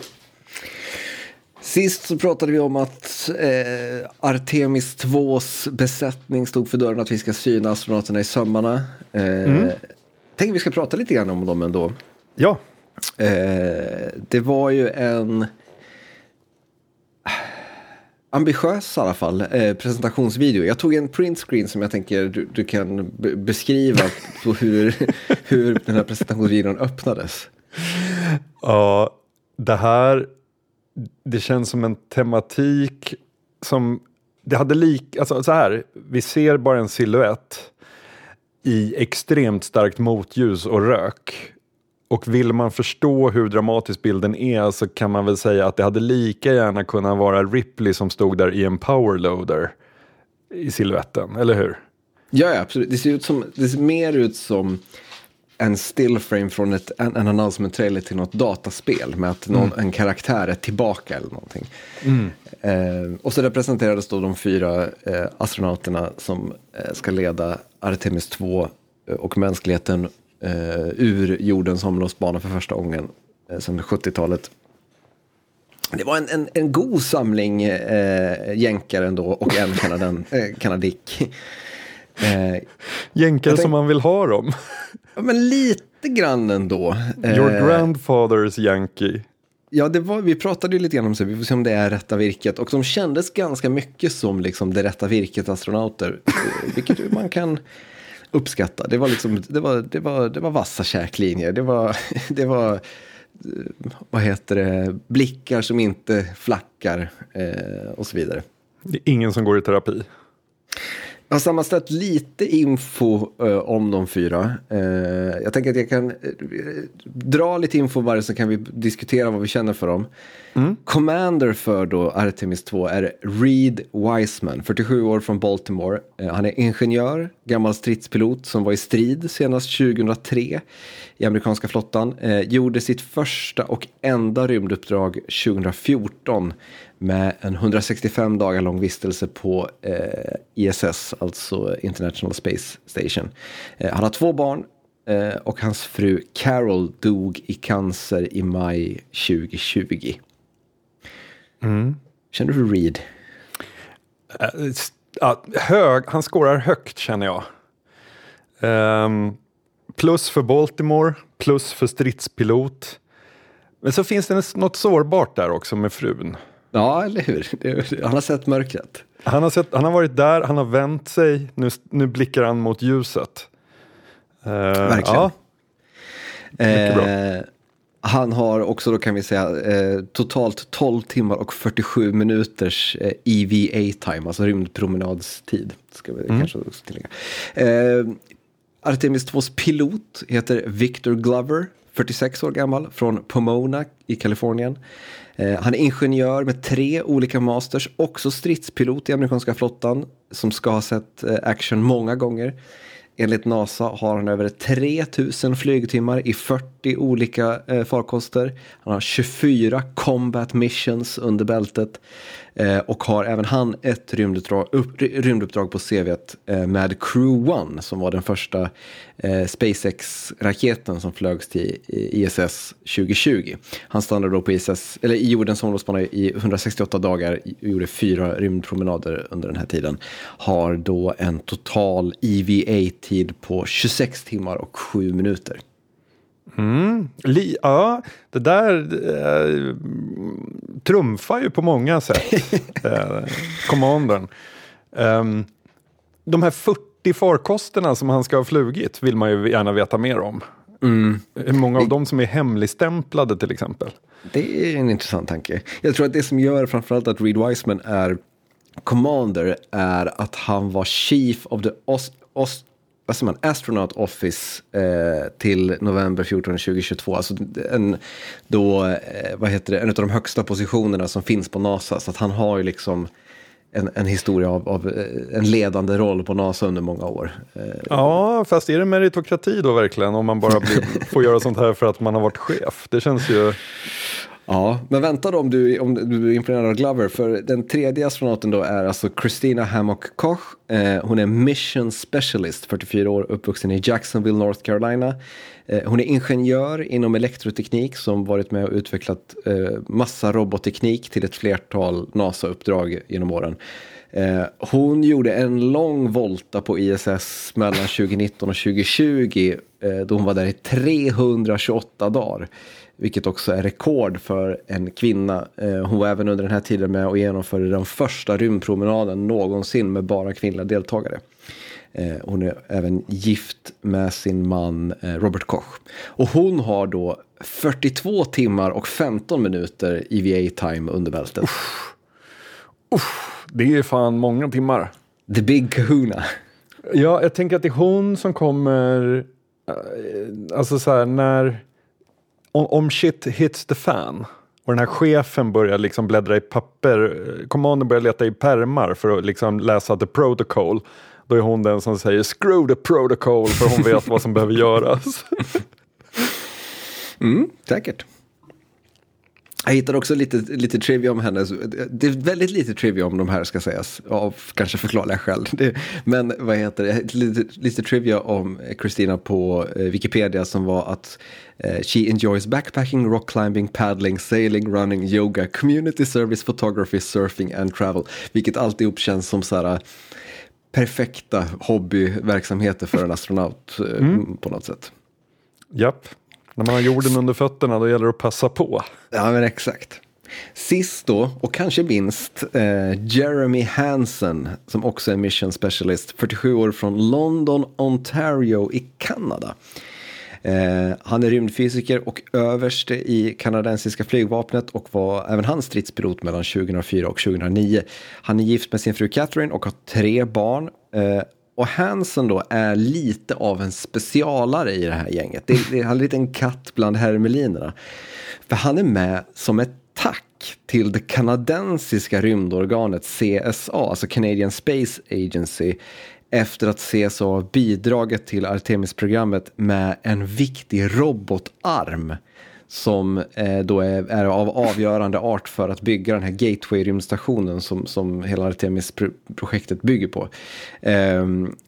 Sist så pratade vi om att eh, Artemis 2s besättning stod för dörren att vi ska syna astronauterna i sömmarna. Eh, mm tänker vi ska prata lite grann om dem ändå. Ja. Eh, det var ju en ambitiös i alla fall eh, presentationsvideo. Jag tog en printscreen som jag tänker du, du kan beskriva hur, hur den här presentationsvideon öppnades. Ja, det här, det känns som en tematik som, det hade lik, alltså så här, vi ser bara en siluett i extremt starkt motljus och rök. Och vill man förstå hur dramatisk bilden är så kan man väl säga att det hade lika gärna kunnat vara Ripley som stod där i en powerloader i siluetten, eller hur? Ja, ja, absolut. Det ser, ut som, det ser mer ut som en stillframe från ett, en, en announcement trailer till något dataspel med att någon, mm. en karaktär är tillbaka eller någonting. Mm. Eh, och så där presenterades då de fyra eh, astronauterna som eh, ska leda Artemis 2 eh, och mänskligheten eh, ur jordens omloppsbana för första gången eh, sedan 70-talet. Det var en, en, en god samling eh, jänkare ändå och en kanaden, eh, kanadick. Eh, Jänkare som man vill ha dem. ja, men lite grann ändå. Your eh, grandfather's yankee. Ja, det var, vi pratade ju lite grann om det, vi får se om det är rätta virket. Och de kändes ganska mycket som liksom det rätta virket astronauter. vilket man kan uppskatta. Det var, liksom, det var, det var, det var vassa käklinjer. Det var, det var vad heter det, blickar som inte flackar eh, och så vidare. Det är ingen som går i terapi. Jag har sammanställt lite info uh, om de fyra. Uh, jag tänker att jag kan uh, dra lite info bara så kan vi diskutera vad vi känner för dem. Mm. Commander för då Artemis 2 är Reed Wiseman, 47 år från Baltimore. Eh, han är ingenjör, gammal stridspilot som var i strid senast 2003 i amerikanska flottan. Eh, gjorde sitt första och enda rymduppdrag 2014 med en 165 dagar lång vistelse på eh, ISS, alltså International Space Station. Eh, han har två barn eh, och hans fru Carol dog i cancer i maj 2020. Mm. Känner du Reed? Uh, hög, han skårar högt känner jag. Um, plus för Baltimore, plus för stridspilot. Men så finns det något sårbart där också med frun. Ja, eller hur? Han har sett mörkret. Han har, sett, han har varit där, han har vänt sig, nu, nu blickar han mot ljuset. Uh, Verkligen. Ja. Mycket bra. Han har också då kan vi säga eh, totalt 12 timmar och 47 minuters eh, EVA-time, alltså rymdpromenadstid. Ska vi mm. kanske också tillägga. Eh, Artemis 2s pilot heter Victor Glover, 46 år gammal, från Pomona i Kalifornien. Han är ingenjör med tre olika masters, också stridspilot i amerikanska flottan som ska ha sett action många gånger. Enligt NASA har han över 3000 flygtimmar i 40 olika eh, farkoster. Han har 24 combat missions under bältet. Eh, och har även han ett rymduppdrag, upp, rymduppdrag på CV eh, med Crew 1 som var den första eh, SpaceX-raketen som flögs till ISS 2020. Han stannade då på ISS, eller i jordens omloppsbana i 168 dagar och gjorde fyra rymdpromenader under den här tiden. Har då en total EVA-tid på 26 timmar och 7 minuter. Mm. Li ja, det där eh, trumfar ju på många sätt. eh, commandern. Um, de här 40 farkosterna som han ska ha flugit vill man ju gärna veta mer om. Mm. Hur många av dem som är hemligstämplade till exempel? Det är en intressant tanke. Jag tror att det som gör framförallt att Reed Wiseman är commander är att han var chief of the Os Os vad säger man, Astronaut Office eh, till november 14 2022. Alltså en, då, eh, vad heter det, en av de högsta positionerna som finns på NASA. Så att han har ju liksom en, en historia av, av eh, en ledande roll på NASA under många år. Eh, Ja, fast är det meritokrati då verkligen? Om man bara blir, får göra sånt här för att man har varit chef. Det känns ju... Ja, men vänta då om du, om du är imponerad av Glover. För den tredje astronauten då är alltså Christina Hammock Koch. Eh, hon är mission specialist, 44 år, uppvuxen i Jacksonville, North Carolina. Eh, hon är ingenjör inom elektroteknik som varit med och utvecklat eh, massa robotteknik till ett flertal NASA-uppdrag genom åren. Eh, hon gjorde en lång volta på ISS mellan 2019 och 2020 eh, då hon var där i 328 dagar. Vilket också är rekord för en kvinna. Eh, hon var även under den här tiden med och genomförde den första rymdpromenaden någonsin med bara kvinnliga deltagare. Eh, hon är även gift med sin man eh, Robert Koch. Och hon har då 42 timmar och 15 minuter EVA-time under bältet. Det är fan många timmar. The Big Kahuna. Ja, jag tänker att det är hon som kommer... Alltså så här, när... Om, om shit hits the fan och den här chefen börjar liksom bläddra i papper, kommanden börjar leta i permar för att liksom läsa the protocol. Då är hon den som säger screw the protocol för hon vet vad som behöver göras. Mm, säkert. Jag hittade också lite, lite trivia om henne. Det är väldigt lite trivia om de här ska sägas. Av kanske förklarliga skäl. Det, men vad heter det? Lite, lite trivia om Christina på eh, Wikipedia som var att eh, She enjoys backpacking, rock climbing, paddling, sailing, running, yoga, community service, photography, surfing and travel. Vilket alltihop känns som så här perfekta hobbyverksamheter för en astronaut eh, på något sätt. Japp. När man har jorden under fötterna då gäller det att passa på. Ja, men exakt. Sist då, och kanske minst, eh, Jeremy Hansen som också är mission specialist, 47 år från London, Ontario i Kanada. Eh, han är rymdfysiker och överste i kanadensiska flygvapnet och var även han stridspilot mellan 2004 och 2009. Han är gift med sin fru Catherine och har tre barn. Eh, och Hansen då är lite av en specialare i det här gänget. Det, det, han är lite en katt bland hermelinerna. För han är med som ett tack till det kanadensiska rymdorganet CSA, alltså Canadian Space Agency, efter att CSA bidragit till Artemis-programmet med en viktig robotarm som eh, då är, är av avgörande art för att bygga den här Gateway-rymdstationen som, som hela Artemis-projektet bygger på. Eh,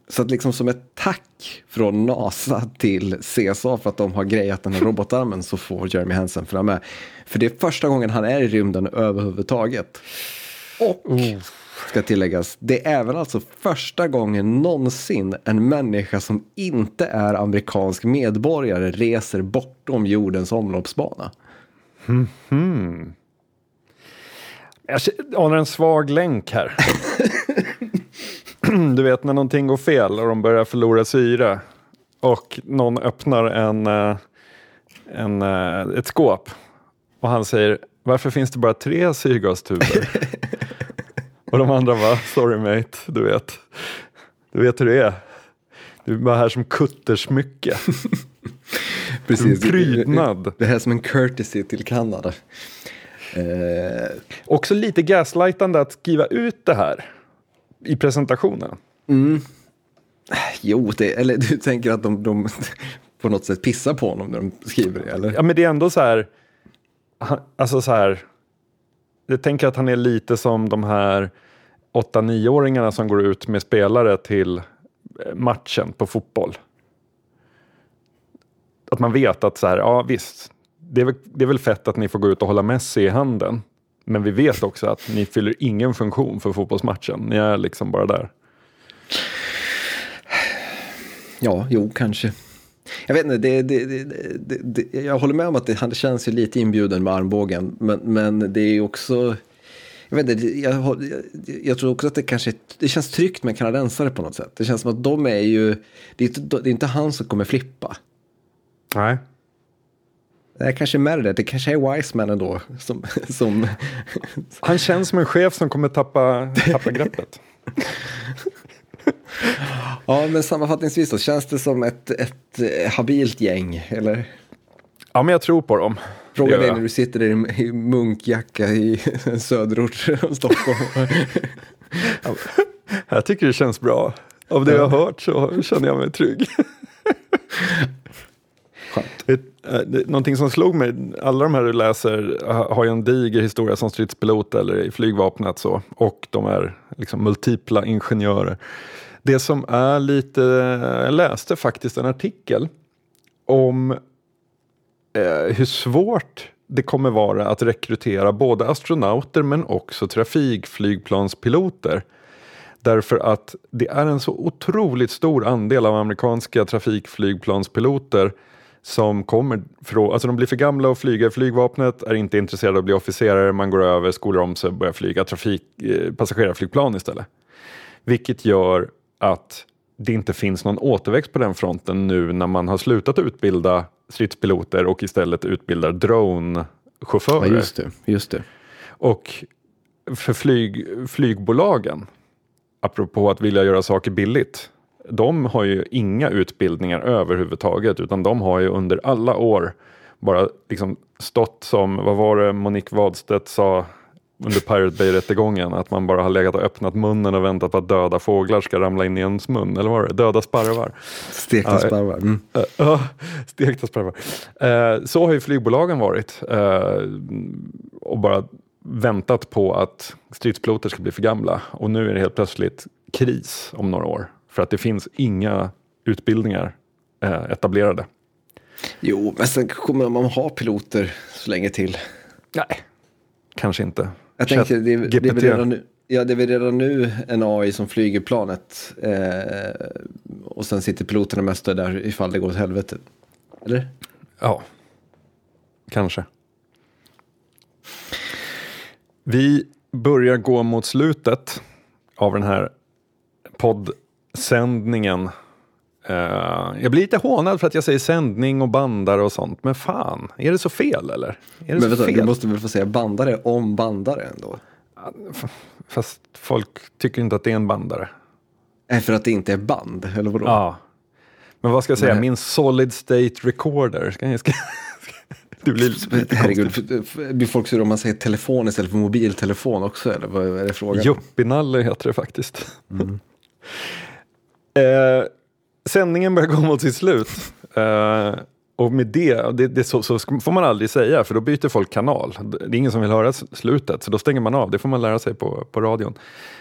så att liksom som ett tack från NASA till CSA för att de har grejat den här robotarmen så får Jeremy Hansen följa med. För det är första gången han är i rymden överhuvudtaget. Och mm ska tilläggas, det är även alltså första gången någonsin en människa som inte är amerikansk medborgare reser bortom jordens omloppsbana. Jag anar en svag länk här. du vet när någonting går fel och de börjar förlora syre och någon öppnar en, eh, en, eh, ett skåp och han säger varför finns det bara tre syrgastuber? och de andra bara sorry mate, du vet. Du vet hur det är. Du är bara här som kuttersmycke. Precis. Prydnad. Det här är som en courtesy till Kanada. Eh, Också lite gaslightande att skriva ut det här i presentationen. jo, det, eller du tänker att de, de på något sätt pissar på honom när de skriver det, eller? Ja, men det är ändå så här. Alltså så här. Jag tänker att han är lite som de här 8-9-åringarna som går ut med spelare till eh, matchen på fotboll. Att man vet att så här, ja visst, det är, väl, det är väl fett att ni får gå ut och hålla Messi i handen. Men vi vet också att ni fyller ingen funktion för fotbollsmatchen. Ni är liksom bara där. Ja, jo, kanske. Jag vet inte, det, det, det, jag håller med om att det, han känns ju lite inbjuden med armbågen. Men, men det är också, jag, vet inte, jag, jag, tror också att det kanske det känns tryggt med kanadensare på något sätt. Det känns som att de är ju, det är inte, det är inte han som kommer flippa. Nej. Det är kanske med det, det kanske är Wiseman ändå. Som, som... Han känns som en chef som kommer tappa, tappa greppet. ja, men sammanfattningsvis så känns det som ett, ett habilt gäng, eller? Ja, men jag tror på dem. Fråga dig när du sitter i munkjacka i en söderort av Stockholm. ja, jag tycker det känns bra. Av det jag har hört så känner jag mig trygg. Skönt. Eh, någonting som slog mig, alla de här du läser har ju en diger historia som stridspilot eller i flygvapnet så, och de är liksom multipla ingenjörer. Det som är lite, jag läste faktiskt en artikel om eh, hur svårt det kommer vara att rekrytera både astronauter men också trafikflygplanspiloter. Därför att det är en så otroligt stor andel av amerikanska trafikflygplanspiloter som kommer från, alltså de blir för gamla att flyga i flygvapnet, är inte intresserade av att bli officerare, man går över, skolar om sig och börjar flyga trafik, eh, passagerarflygplan istället. Vilket gör att det inte finns någon återväxt på den fronten nu när man har slutat utbilda stridspiloter och istället utbildar drone-chaufförer. Ja, just det, just det. Och för flyg, flygbolagen, apropå att vilja göra saker billigt, de har ju inga utbildningar överhuvudtaget utan de har ju under alla år bara liksom stått som, vad var det Monique Wadstedt sa under Pirate Bay-rättegången, att man bara har legat och öppnat munnen och väntat på att döda fåglar ska ramla in i ens mun, eller vad var det? Döda sparvar. Stekta ja, sparvar. Mm. Ja, stekta sparvar. Uh, så har ju flygbolagen varit uh, och bara väntat på att stridspiloter ska bli för gamla och nu är det helt plötsligt kris om några år. För att det finns inga utbildningar eh, etablerade. Jo, men sen kommer man ha piloter så länge till. Nej, kanske inte. Jag tänker, det, det, är redan nu, ja, det är väl redan nu en AI som flyger planet. Eh, och sen sitter piloterna mest där ifall det går åt helvete. Eller? Ja, kanske. Vi börjar gå mot slutet av den här podd sändningen. Uh, jag blir lite hånad för att jag säger sändning och bandare och sånt. Men fan, är det så fel eller? Är det men vänta, fel? du måste väl få säga bandare om bandare ändå? Fast folk tycker inte att det är en bandare. Nej, för att det inte är band, eller vadå? Ja. Men vad ska jag säga, men... min solid state recorder. Ska jag, ska, det blir Herregud, blir folk sura om man säger telefon istället för mobiltelefon också? Eller vad är det frågan? Juppinalle heter det faktiskt. Mm. Eh, sändningen börjar gå mot sitt slut. Uh, och med det, det, det så, så, får man aldrig säga för då byter folk kanal. Det är ingen som vill höra slutet så då stänger man av. Det får man lära sig på, på radion.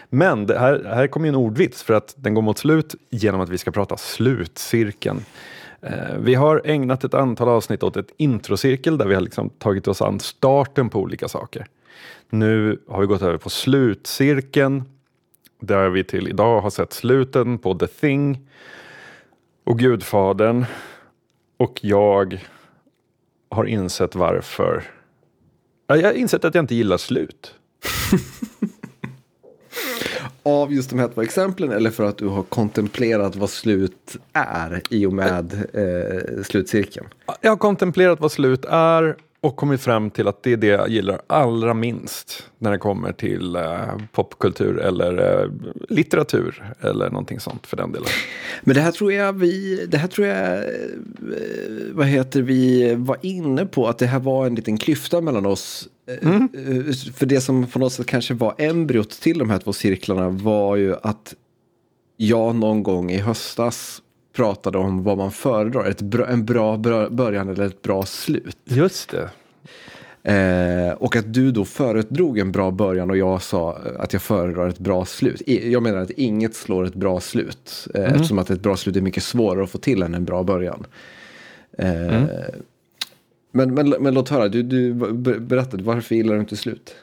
Men det här, här kommer ju en ordvits för att den går mot slut genom att vi ska prata slutcirkeln. Eh, vi har ägnat ett antal avsnitt åt ett introcirkel där vi har liksom tagit oss an starten på olika saker. Nu har vi gått över på slutcirkeln där vi till idag har sett sluten på The Thing och Gudfadern. Och jag har insett varför. Jag har insett att jag inte gillar slut. Av just de här två exemplen eller för att du har kontemplerat vad slut är i och med eh, slutcirkeln? Jag har kontemplerat vad slut är och kommit fram till att det är det jag gillar allra minst när det kommer till eh, popkultur eller eh, litteratur eller någonting sånt för den delen. Men det här tror jag vi, det här tror jag, eh, vad heter vi, var inne på att det här var en liten klyfta mellan oss. Eh, mm. Eh, för det som på något sätt kanske var embryot till de här två cirklarna var ju att jag någon gång i höstas pratade om vad man föredrar, ett bra, en bra början eller ett bra slut. Just det. Eh, och att du då föredrog en bra början och jag sa att jag föredrar ett bra slut. Jag menar att inget slår ett bra slut. Eh, mm. Eftersom att ett bra slut är mycket svårare att få till än en bra början. Eh, mm. men, men, men låt höra, du, du berättade, varför gillar du inte slut?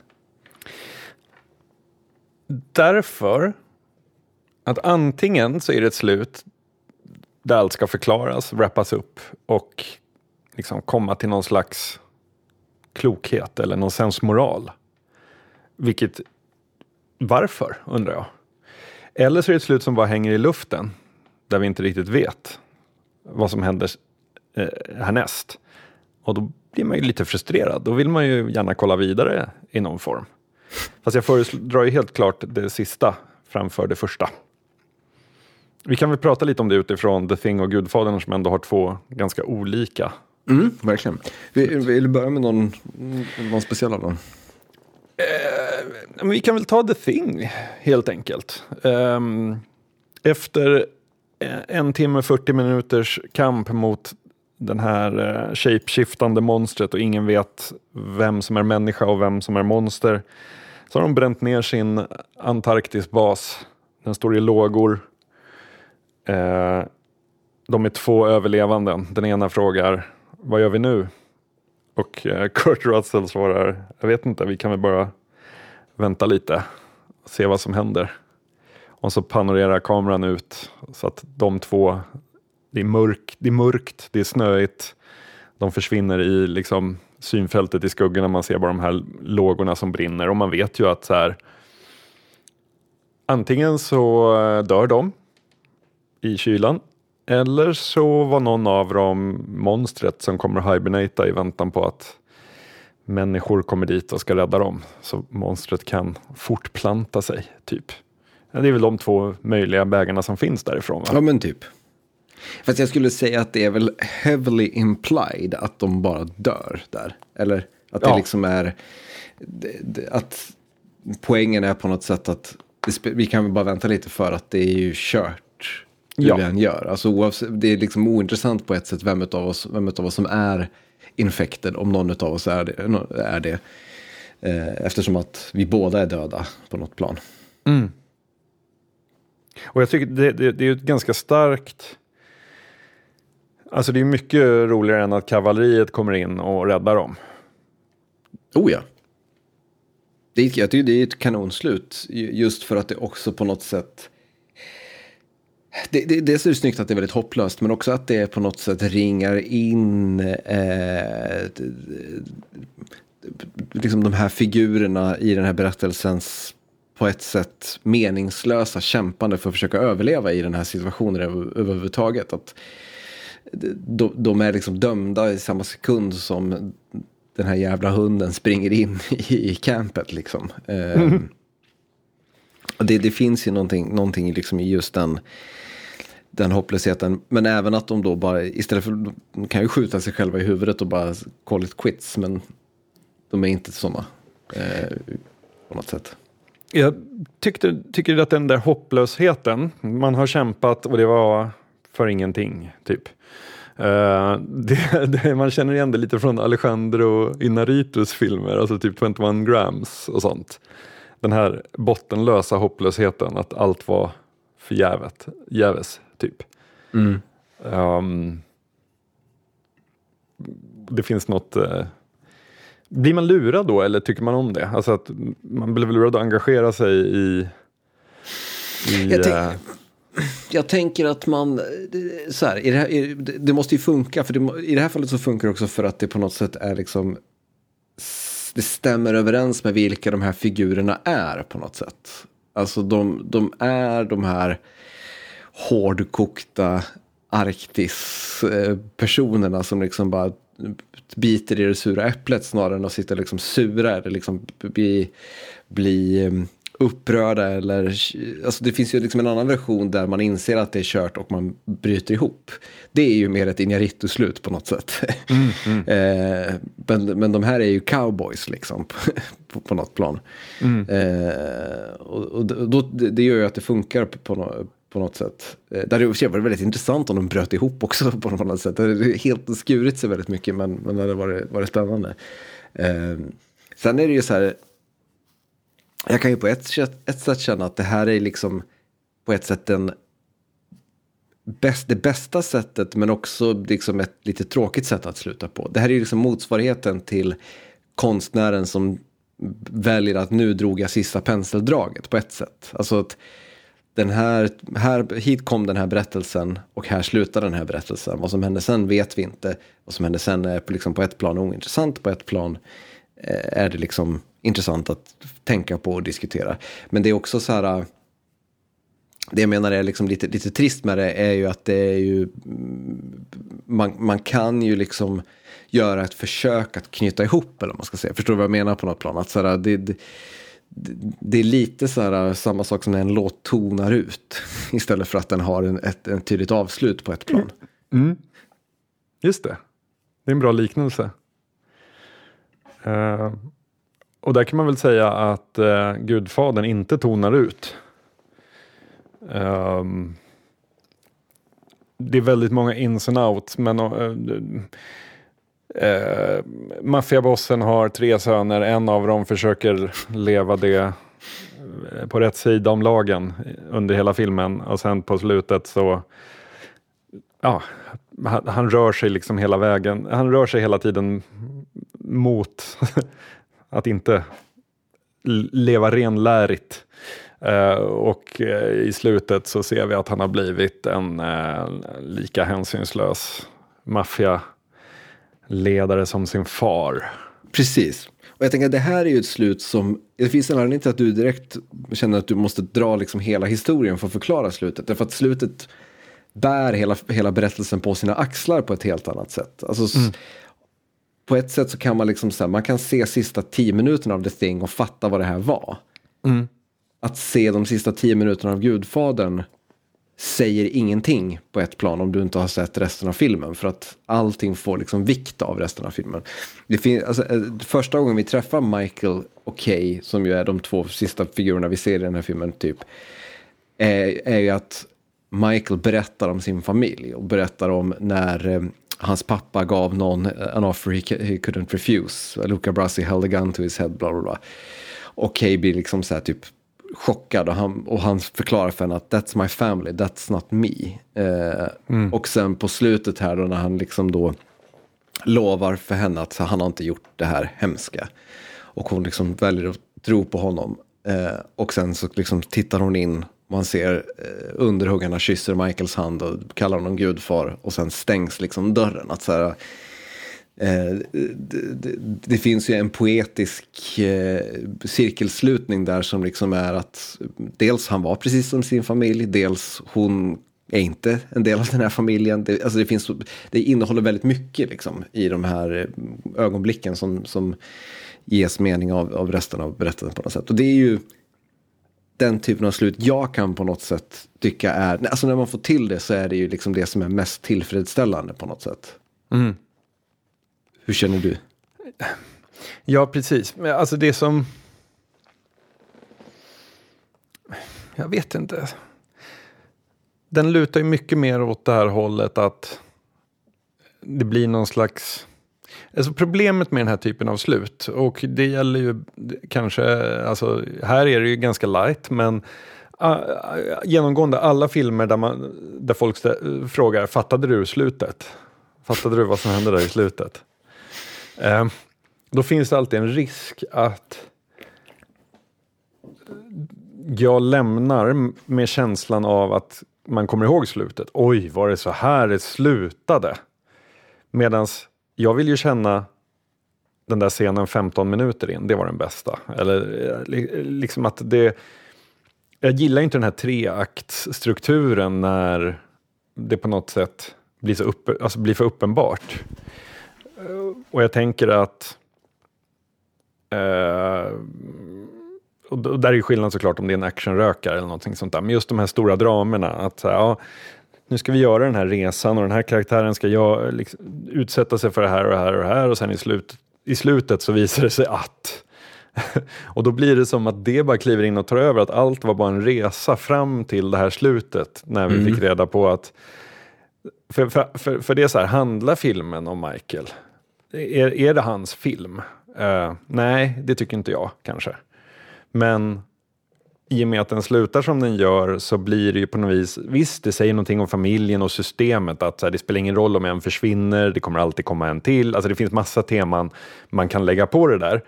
Därför att antingen så är det ett slut där allt ska förklaras, wrappas upp och liksom komma till någon slags klokhet eller någon sensmoral. Vilket Varför, undrar jag. Eller så är det ett slut som bara hänger i luften, där vi inte riktigt vet vad som händer eh, härnäst. Och då blir man ju lite frustrerad. Då vill man ju gärna kolla vidare i någon form. Fast jag föredrar ju helt klart det sista framför det första. Vi kan väl prata lite om det utifrån The Thing och Gudfadern som ändå har två ganska olika. Mm, verkligen. Vill, vill du börja med någon, någon speciell av dem? Eh, vi kan väl ta The Thing helt enkelt. Um, efter en timme 40 minuters kamp mot den här uh, shapeshiftande monstret och ingen vet vem som är människa och vem som är monster. Så har de bränt ner sin Antarktisbas. Den står i lågor. Eh, de är två överlevande. Den ena frågar vad gör vi nu? Och eh, Kurt Russell svarar jag vet inte, vi kan väl bara vänta lite och se vad som händer. Och så panorerar kameran ut så att de två, det är, mörk, det är mörkt, det är snöigt, de försvinner i liksom synfältet i skuggorna, man ser bara de här lågorna som brinner och man vet ju att så här, antingen så eh, dör de i kylan eller så var någon av dem monstret som kommer att hibernata i väntan på att människor kommer dit och ska rädda dem. Så monstret kan fortplanta sig, typ. Det är väl de två möjliga vägarna som finns därifrån. Va? Ja, men typ. Fast jag skulle säga att det är väl heavily implied att de bara dör där. Eller att det ja. liksom är... Att poängen är på något sätt att vi kan väl bara vänta lite för att det är ju kört hur ja. vi än gör. Alltså, det är liksom ointressant på ett sätt vem av oss, vem av oss som är infected, om någon av oss är det. Är det eh, eftersom att vi båda är döda på något plan. Mm. Och jag tycker det, det, det är ett ganska starkt... Alltså det är mycket roligare än att kavalleriet kommer in och räddar dem. Oh ja. Det är, jag tycker det är ett kanonslut. Just för att det också på något sätt... Det, det, dels är det snyggt att det är väldigt hopplöst, men också att det på något sätt ringar in eh, liksom de här figurerna i den här berättelsens på ett sätt meningslösa kämpande för att försöka överleva i den här situationen överhuvudtaget. Att de, de är liksom dömda i samma sekund som den här jävla hunden springer in i campet. Liksom. Mm. det, det, finns ju någonting, någonting liksom i just den, den hopplösheten. Men även att de då bara, istället för, de kan ju skjuta sig själva i huvudet och bara call it quits. Men de är inte sådana eh, på något sätt. Jag tyckte, tycker att den där hopplösheten, man har kämpat och det var för ingenting, typ. Uh, det, det, man känner igen det lite från Alejandro Inarritus filmer, alltså typ 21 grams och sånt. Den här bottenlösa hopplösheten, att allt var förgäves. jäves, typ. Mm. Um, det finns något uh, blir man lurad då eller tycker man om det? Alltså att man blir väl lurad att engagera sig i... i jag, tänk, äh... jag, tänker att man, så här, det, här, det måste ju funka, för det, i det här fallet så funkar det också för att det på något sätt är liksom, det stämmer överens med vilka de här figurerna är på något sätt. Alltså de, de är de här hårdkokta Arktis-personerna som liksom bara biter i det sura äpplet snarare än att sitta liksom sura eller liksom bli, bli um, upprörda eller alltså det finns ju liksom en annan version där man inser att det är kört och man bryter ihop. Det är ju mer ett Inarritu-slut på något sätt. Mm, mm. eh, men, men de här är ju cowboys liksom på, på något plan. Mm. Eh, och, och då, det gör ju att det funkar på, på, på något sätt. Eh, där det hade varit väldigt intressant om de bröt ihop också på något sätt. Det hade helt skurit sig väldigt mycket men, men det hade varit, varit spännande. Eh, sen är det ju så här. Jag kan ju på ett, ett sätt känna att det här är liksom på ett sätt den bäst, det bästa sättet men också liksom ett lite tråkigt sätt att sluta på. Det här är ju liksom motsvarigheten till konstnären som väljer att nu drog jag sista penseldraget på ett sätt. Alltså att den här, här, hit kom den här berättelsen och här slutar den här berättelsen. Vad som händer sen vet vi inte. Vad som händer sen är på, liksom på ett plan ointressant, på ett plan eh, är det liksom intressant att tänka på och diskutera. Men det är också så här, det jag menar är liksom lite, lite trist med det är ju att det är ju, mm, man, man kan ju liksom göra ett försök att knyta ihop, eller vad man ska säga. Förstår du vad jag menar på något plan? Att så här, det, det, är lite så här, samma sak som när en låt tonar ut istället för att den har en, ett en tydligt avslut på ett plan. Mm. mm. Just det. Det är en bra liknelse. Uh, och där kan man väl säga att uh, Gudfadern inte tonar ut. Um, det är väldigt många ins and outs, men uh, Eh, maffiabossen har tre söner, en av dem försöker leva det eh, på rätt sida om lagen under hela filmen och sen på slutet så ja, han, han, rör sig liksom hela vägen. Han rör sig hela tiden mot att inte leva renlärigt. Uh, och uh, i slutet så ser vi att han har blivit en uh, lika hänsynslös maffia maffialedare som sin far. Precis. Och jag tänker att det här är ju ett slut som, det finns en anledning till att du direkt känner att du måste dra liksom hela historien för att förklara slutet. Därför att slutet bär hela, hela berättelsen på sina axlar på ett helt annat sätt. Alltså, mm. På ett sätt så kan man liksom så här, man kan se sista tio minuterna av The Thing och fatta vad det här var. Mm. Att se de sista tio minuterna av Gudfadern säger ingenting på ett plan om du inte har sett resten av filmen. För att allting får liksom vikt av resten av filmen. Det alltså, eh, första gången vi träffar Michael och Kay, som ju är de två sista figurerna vi ser i den här filmen, typ, är, är ju att Michael berättar om sin familj och berättar om när eh, hans pappa gav någon an offer he, he couldn't refuse. Luca Brasi held a gun to his head, bla bla bla. Och Kay blir liksom så här typ chockad och han, och han förklarar för henne att that's my family, that's not me. Eh, mm. Och sen på slutet här då när han liksom då lovar för henne att han har inte gjort det här hemska. Och hon liksom väljer att tro på honom. Eh, och sen så liksom tittar hon in man ser eh, underhuggarna kysser Michaels hand och kallar honom gudfar och sen stängs liksom dörren. Att så här, Eh, det, det, det, finns ju en poetisk eh, cirkelslutning där som liksom är att dels han var precis som sin familj, dels hon är inte en del av den här familjen. Det, alltså det, finns, det innehåller väldigt mycket liksom, i de här eh, ögonblicken som, som ges mening av, av resten av berättelsen på något sätt. Och det är ju den typen av slut jag kan på något sätt tycka är, alltså när man får till det så är det ju liksom det som är mest tillfredsställande på något sätt. Mm. Hur känner du? Ja, precis. Alltså det som... Jag vet inte. Den lutar ju mycket mer åt det här hållet att det blir någon slags Alltså problemet med den här typen av slut, och det gäller ju kanske, alltså här är det ju ganska light, men genomgående alla filmer där, man, där folk frågar, fattade du slutet? Fattade du vad som hände där i slutet? Ehm, då finns det alltid en risk att jag lämnar med känslan av att man kommer ihåg slutet. Oj, var det så här det slutade? Medan jag vill ju känna den där scenen 15 minuter in, det var den bästa. Eller eh, liksom att det... Jag gillar inte den här treaktsstrukturen när det på något sätt blir, så upp, alltså blir för uppenbart. Och jag tänker att... Eh, och där är skillnaden såklart om det är en actionrökare eller någonting sånt där. Men just de här stora dramerna. Att ja, nu ska vi göra den här resan och den här karaktären ska jag, liksom, utsätta sig för det här och det här och det här och sen i, slut, i slutet så visar det sig att och då blir det som att det bara kliver in och tar över, att allt var bara en resa fram till det här slutet när vi mm. fick reda på att för, för, för, för det är så här, handlar filmen om Michael? Är, är det hans film? Uh, nej, det tycker inte jag kanske. Men i och med att den slutar som den gör så blir det ju på något vis, visst det säger någonting om familjen och systemet att här, det spelar ingen roll om en försvinner, det kommer alltid komma en till, alltså det finns massa teman man kan lägga på det där.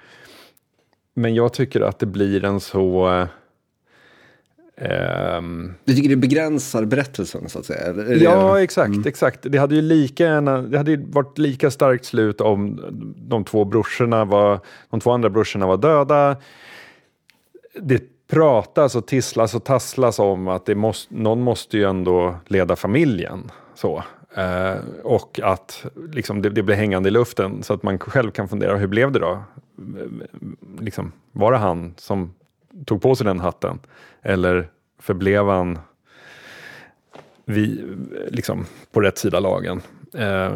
Men jag tycker att det blir en så eh, Um, du tycker det begränsar berättelsen så att säga? Eller, ja, exakt, mm. exakt. Det hade ju lika gärna, det hade varit lika starkt slut om de två brorsorna var, de två andra brorsorna var döda. Det pratas och tisslas och tasslas om att det måste, någon måste ju ändå leda familjen. Så. Eh, och att liksom, det, det, blir hängande i luften så att man själv kan fundera, hur blev det då? Liksom, var det han som tog på sig den hatten? Eller förblev han vi, liksom, på rätt sida lagen? Eh,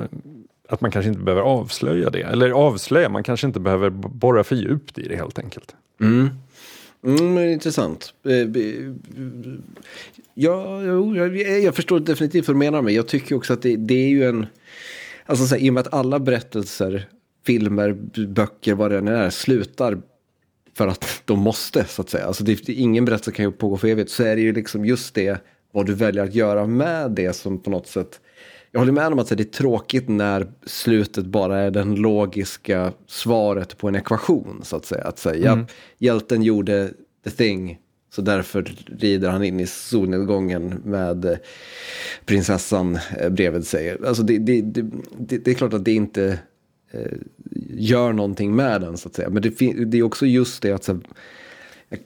att man kanske inte behöver avslöja det. Eller avslöja, man kanske inte behöver borra för djupt i det helt enkelt. Mm. Mm, intressant. Eh, ja, jag, jag förstår definitivt vad du menar med. Jag tycker också att det, det är ju en... Alltså så här, i och med att alla berättelser, filmer, böcker, vad det än är, slutar för att de måste, så att säga. Alltså det, ingen berättelse kan ju pågå för evigt. Så är det ju liksom just det, vad du väljer att göra med det som på något sätt jag håller med om att det är tråkigt när slutet bara är den logiska svaret på en ekvation. Så att säga. Att säga, mm. hjälten gjorde the thing, så därför rider han in i solnedgången med eh, prinsessan eh, bredvid sig. Alltså det, det, det, det är klart att det inte gör någonting med den så att säga. Men det, det är också just det att så,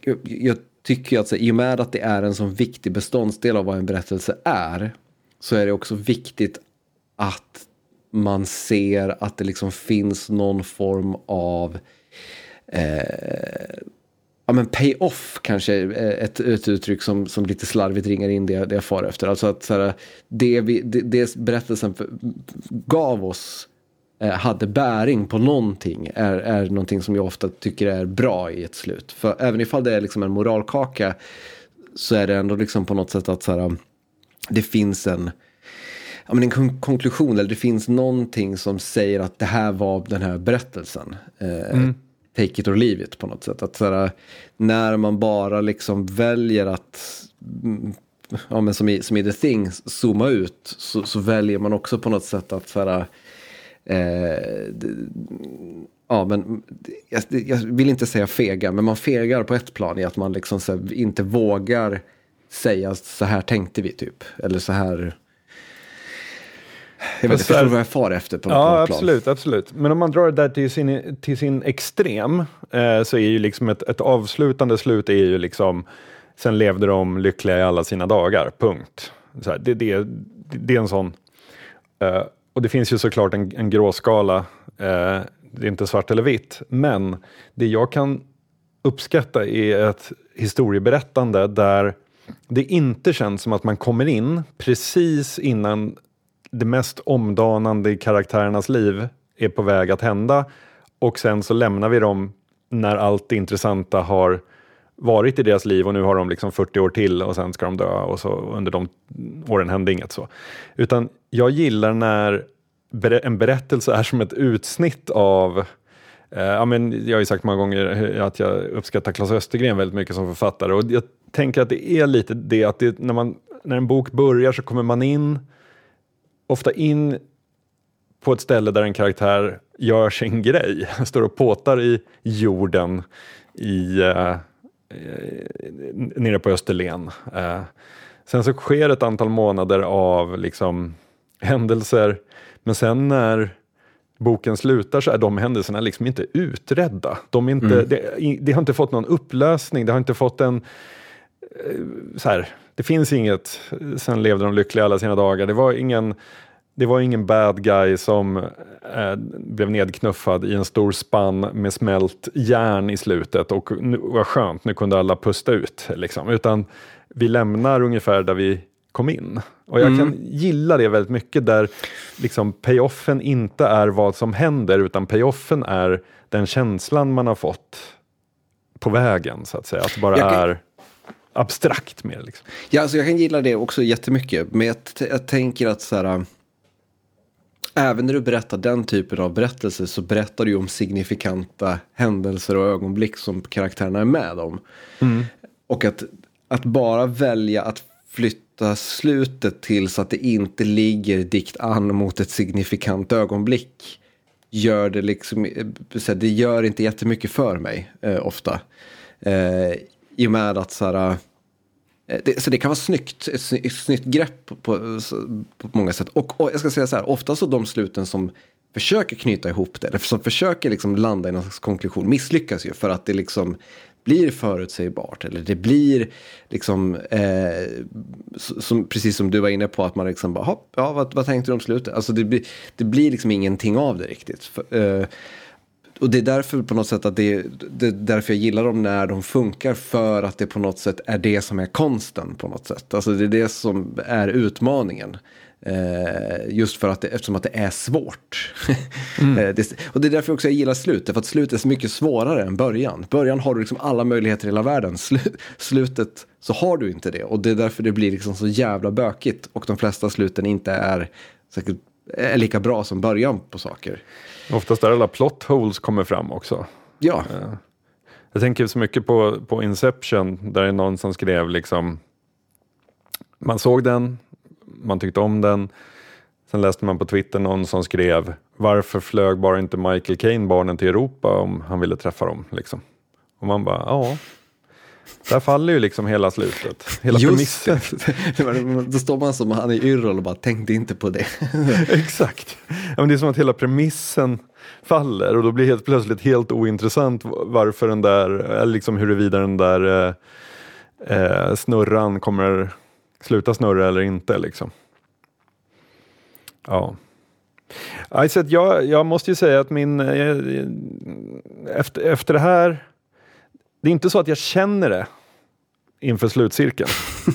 jag, jag tycker att så, i och med att det är en så viktig beståndsdel av vad en berättelse är så är det också viktigt att man ser att det liksom finns någon form av eh, ja, men pay-off kanske är ett, ett uttryck som, som lite slarvigt ringar in det, det jag far efter. Alltså att så här, det, vi, det, det berättelsen gav oss eh, hade bäring på någonting är, är någonting som jag ofta tycker är bra i ett slut. För även ifall det är liksom en moralkaka så är det ändå liksom på något sätt att så här, det finns en, ja, men en konklusion eller det finns någonting som säger att det här var den här berättelsen. Eh, mm. Take it or leave it på något sätt. Att såhär, när man bara liksom väljer att, mm, ja, men som, i, som i The Thing, zooma ut så, så väljer man också på något sätt att såhär, eh, ja, men jag, jag, vill inte säga fega, men man fegar på ett plan i att man liksom här, inte vågar säga så här tänkte vi typ. Eller så här. Jag vet inte, förstår vad jag far efter på Ja, något absolut, absolut. Men om man drar det där till sin, till sin extrem eh, så är ju liksom ett, ett avslutande slut är ju liksom sen levde de lyckliga i alla sina dagar, punkt. Här, det, det, det är en sån. Eh, och det finns ju såklart en, en gråskala. Eh, det är inte svart eller vitt. Men det jag kan uppskatta är ett historieberättande där det inte känns som att man kommer in precis innan det mest omdanande i karaktärernas liv är på väg att hända och sen så lämnar vi dem när allt det intressanta har varit i deras liv och nu har de liksom 40 år till och sen ska de dö och så under de åren hände inget så. Utan jag gillar när en berättelse är som ett utsnitt av eh, ja, men jag har ju sagt många gånger att jag uppskattar Claes Östergren väldigt mycket som författare och jag tänker att det är lite det att det, när, man, när en bok börjar så kommer man in, ofta in på ett ställe där en karaktär gör sin grej, står och påtar i jorden i, uh, nere på Österlen. Uh, sen så sker ett antal månader av liksom, händelser, men sen när boken slutar så är de händelserna liksom inte utredda. De, inte, mm. det, det, har inte fått någon upplösning, det har inte fått en Eh, så här, det finns inget, sen levde de lyckliga alla sina dagar. Det var ingen, det var ingen bad guy som eh, blev nedknuffad i en stor spann med smält järn i slutet och nu, vad skönt, nu kunde alla pusta ut. Liksom. Utan vi lämnar ungefär där vi kom in. Och jag mm. kan gilla det väldigt mycket där liksom payoffen inte är vad som händer utan payoffen är den känslan man har fått på vägen så att säga. Att det bara kan... är abstrakt mer. Liksom. Ja, alltså jag kan gilla det också jättemycket. Men jag, jag tänker att så här, även när du berättar den typen av berättelser så berättar du om signifikanta händelser och ögonblick som karaktärerna är med om. Mm. Och att, att bara välja att flytta slutet till så att det inte ligger dikt an mot ett signifikant ögonblick gör det liksom, det gör inte jättemycket för mig eh, ofta. Eh, i och med att så här, Eh, det, så det kan vara snyggt, ett, snyggt grepp på, på, på många sätt. Och, och, jag ska säga så här, ofta så de sluten som försöker knyta ihop det, eller som försöker liksom landa i någon slags konklusion, misslyckas ju för att det liksom blir förutsägbart. Eller det blir liksom, eh, som, precis som du var inne på, att man liksom bara, ja, vad, vad tänkte du om slutet? Alltså det, blir, det blir liksom ingenting av det riktigt. För, eh, och det är därför på något sätt att det, det är därför jag gillar dem när de funkar. För att det på något sätt är det som är konsten på något sätt. Alltså det är det som är utmaningen. Eh, just för att det, eftersom att det är svårt. Mm. Eh, det, och det är därför också jag gillar slutet, för att slutet är så mycket svårare än början. Början har du liksom alla möjligheter i hela världen, Slu, slutet så har du inte det. Och det är därför det blir liksom så jävla bökigt och de flesta sluten inte är, säkert, är lika bra som början på saker. Oftast där alla plot holes kommer fram också. Ja. Eh, jag tänker så mycket på, på Inception, där det är någon som skrev liksom man såg den, man tyckte om den. Sen läste man på Twitter någon som skrev varför flög bara inte Michael Caine barnen till Europa om han ville träffa dem? Liksom. Och man bara, ja. Där faller ju liksom hela slutet, hela Just premissen. Då står man som han i Yrrol och bara tänkte inte på det. Exakt. Ja, men det är som att hela premissen faller och då blir helt plötsligt helt ointressant varför den där, eller liksom huruvida den där eh, eh snurran kommer sluta snurra eller inte. Liksom. Ja. Alltså, jag, jag måste ju säga att min... Eh, efter, efter det här... Det är inte så att jag känner det inför slutcirkeln.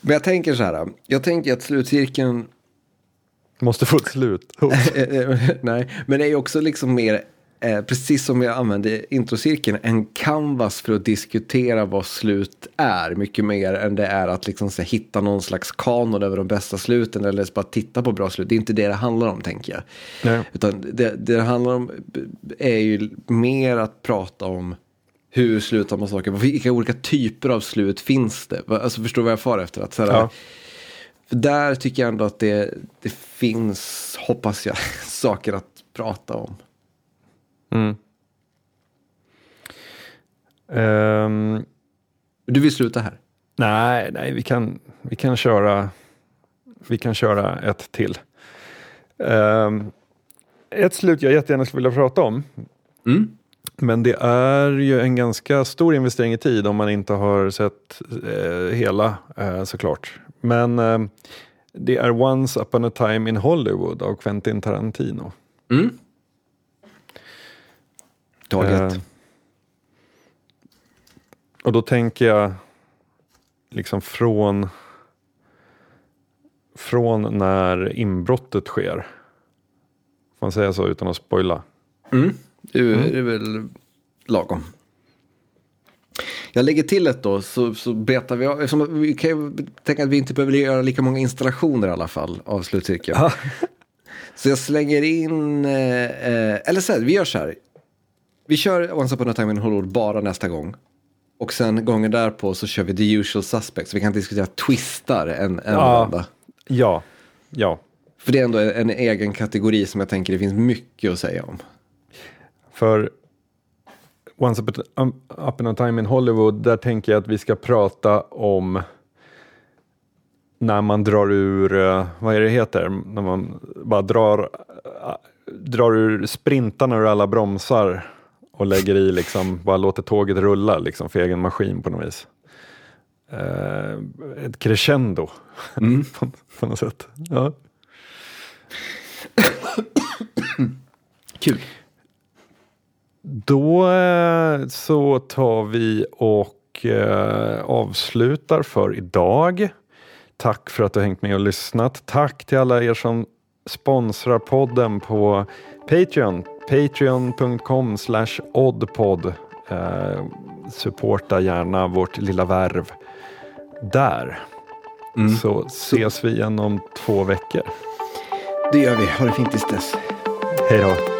Men jag tänker så här. Jag tänker att slutcirkeln... Måste få ett slut. Nej, men det är också liksom mer eh, precis som jag använde introcirkeln, en canvas för att diskutera vad slut är. Mycket mer än det är att liksom, så, hitta någon slags kanon över de bästa sluten eller bara titta på bra slut. Det är inte det det handlar om tänker jag. Nej. Utan det, det det handlar om är ju mer att prata om hur slutar man saker, vilka olika typer av slut finns det? Alltså förstår vad jag far efter? Att, såhär, ja. För där tycker jag ändå att det, det finns, hoppas jag, saker att prata om. Mm. Um, du vill sluta här? Nej, nej vi, kan, vi, kan köra, vi kan köra ett till. Um, ett slut jag jättegärna skulle vilja prata om. Mm. Men det är ju en ganska stor investering i tid om man inte har sett eh, hela eh, såklart. Men eh, det är Once upon a time in Hollywood av Quentin Tarantino. Mm. Taget. Eh, och då tänker jag liksom från från när inbrottet sker. Får man säga så utan att spoila? Mm, det, är, mm. det är väl lagom. Jag lägger till ett då, så, så betar vi av. Vi kan ju tänka att vi inte behöver göra lika många installationer i alla fall av slutcirkeln. så jag slänger in, eh, eh, eller så här, vi gör så här vi kör Once upon a time in Hollywood bara nästa gång. Och sen gången därpå så kör vi The usual suspects. Vi kan diskutera twistar en, en ja, vända. Ja, ja. För det är ändå en egen kategori som jag tänker det finns mycket att säga om. För Once upon a time in Hollywood, där tänker jag att vi ska prata om när man drar ur, eh, vad är det heter, när man bara drar, eh, drar ur sprintarna ur alla bromsar och lägger i liksom, bara låter tåget rulla liksom för egen maskin på något vis. Eh, ett crescendo mm. på, på, något sätt. Ja. Kul. Då eh, så tar vi och eh, avslutar för idag. Tack för att du har hängt med och lyssnat. Tack till alla er som sponsrar podden på Patreon Patreon.com slash oddpod. Eh, supporta gärna vårt lilla värv där. Mm. Så ses vi igen om två veckor. Det gör vi. Ha det fint tills dess. Hej då.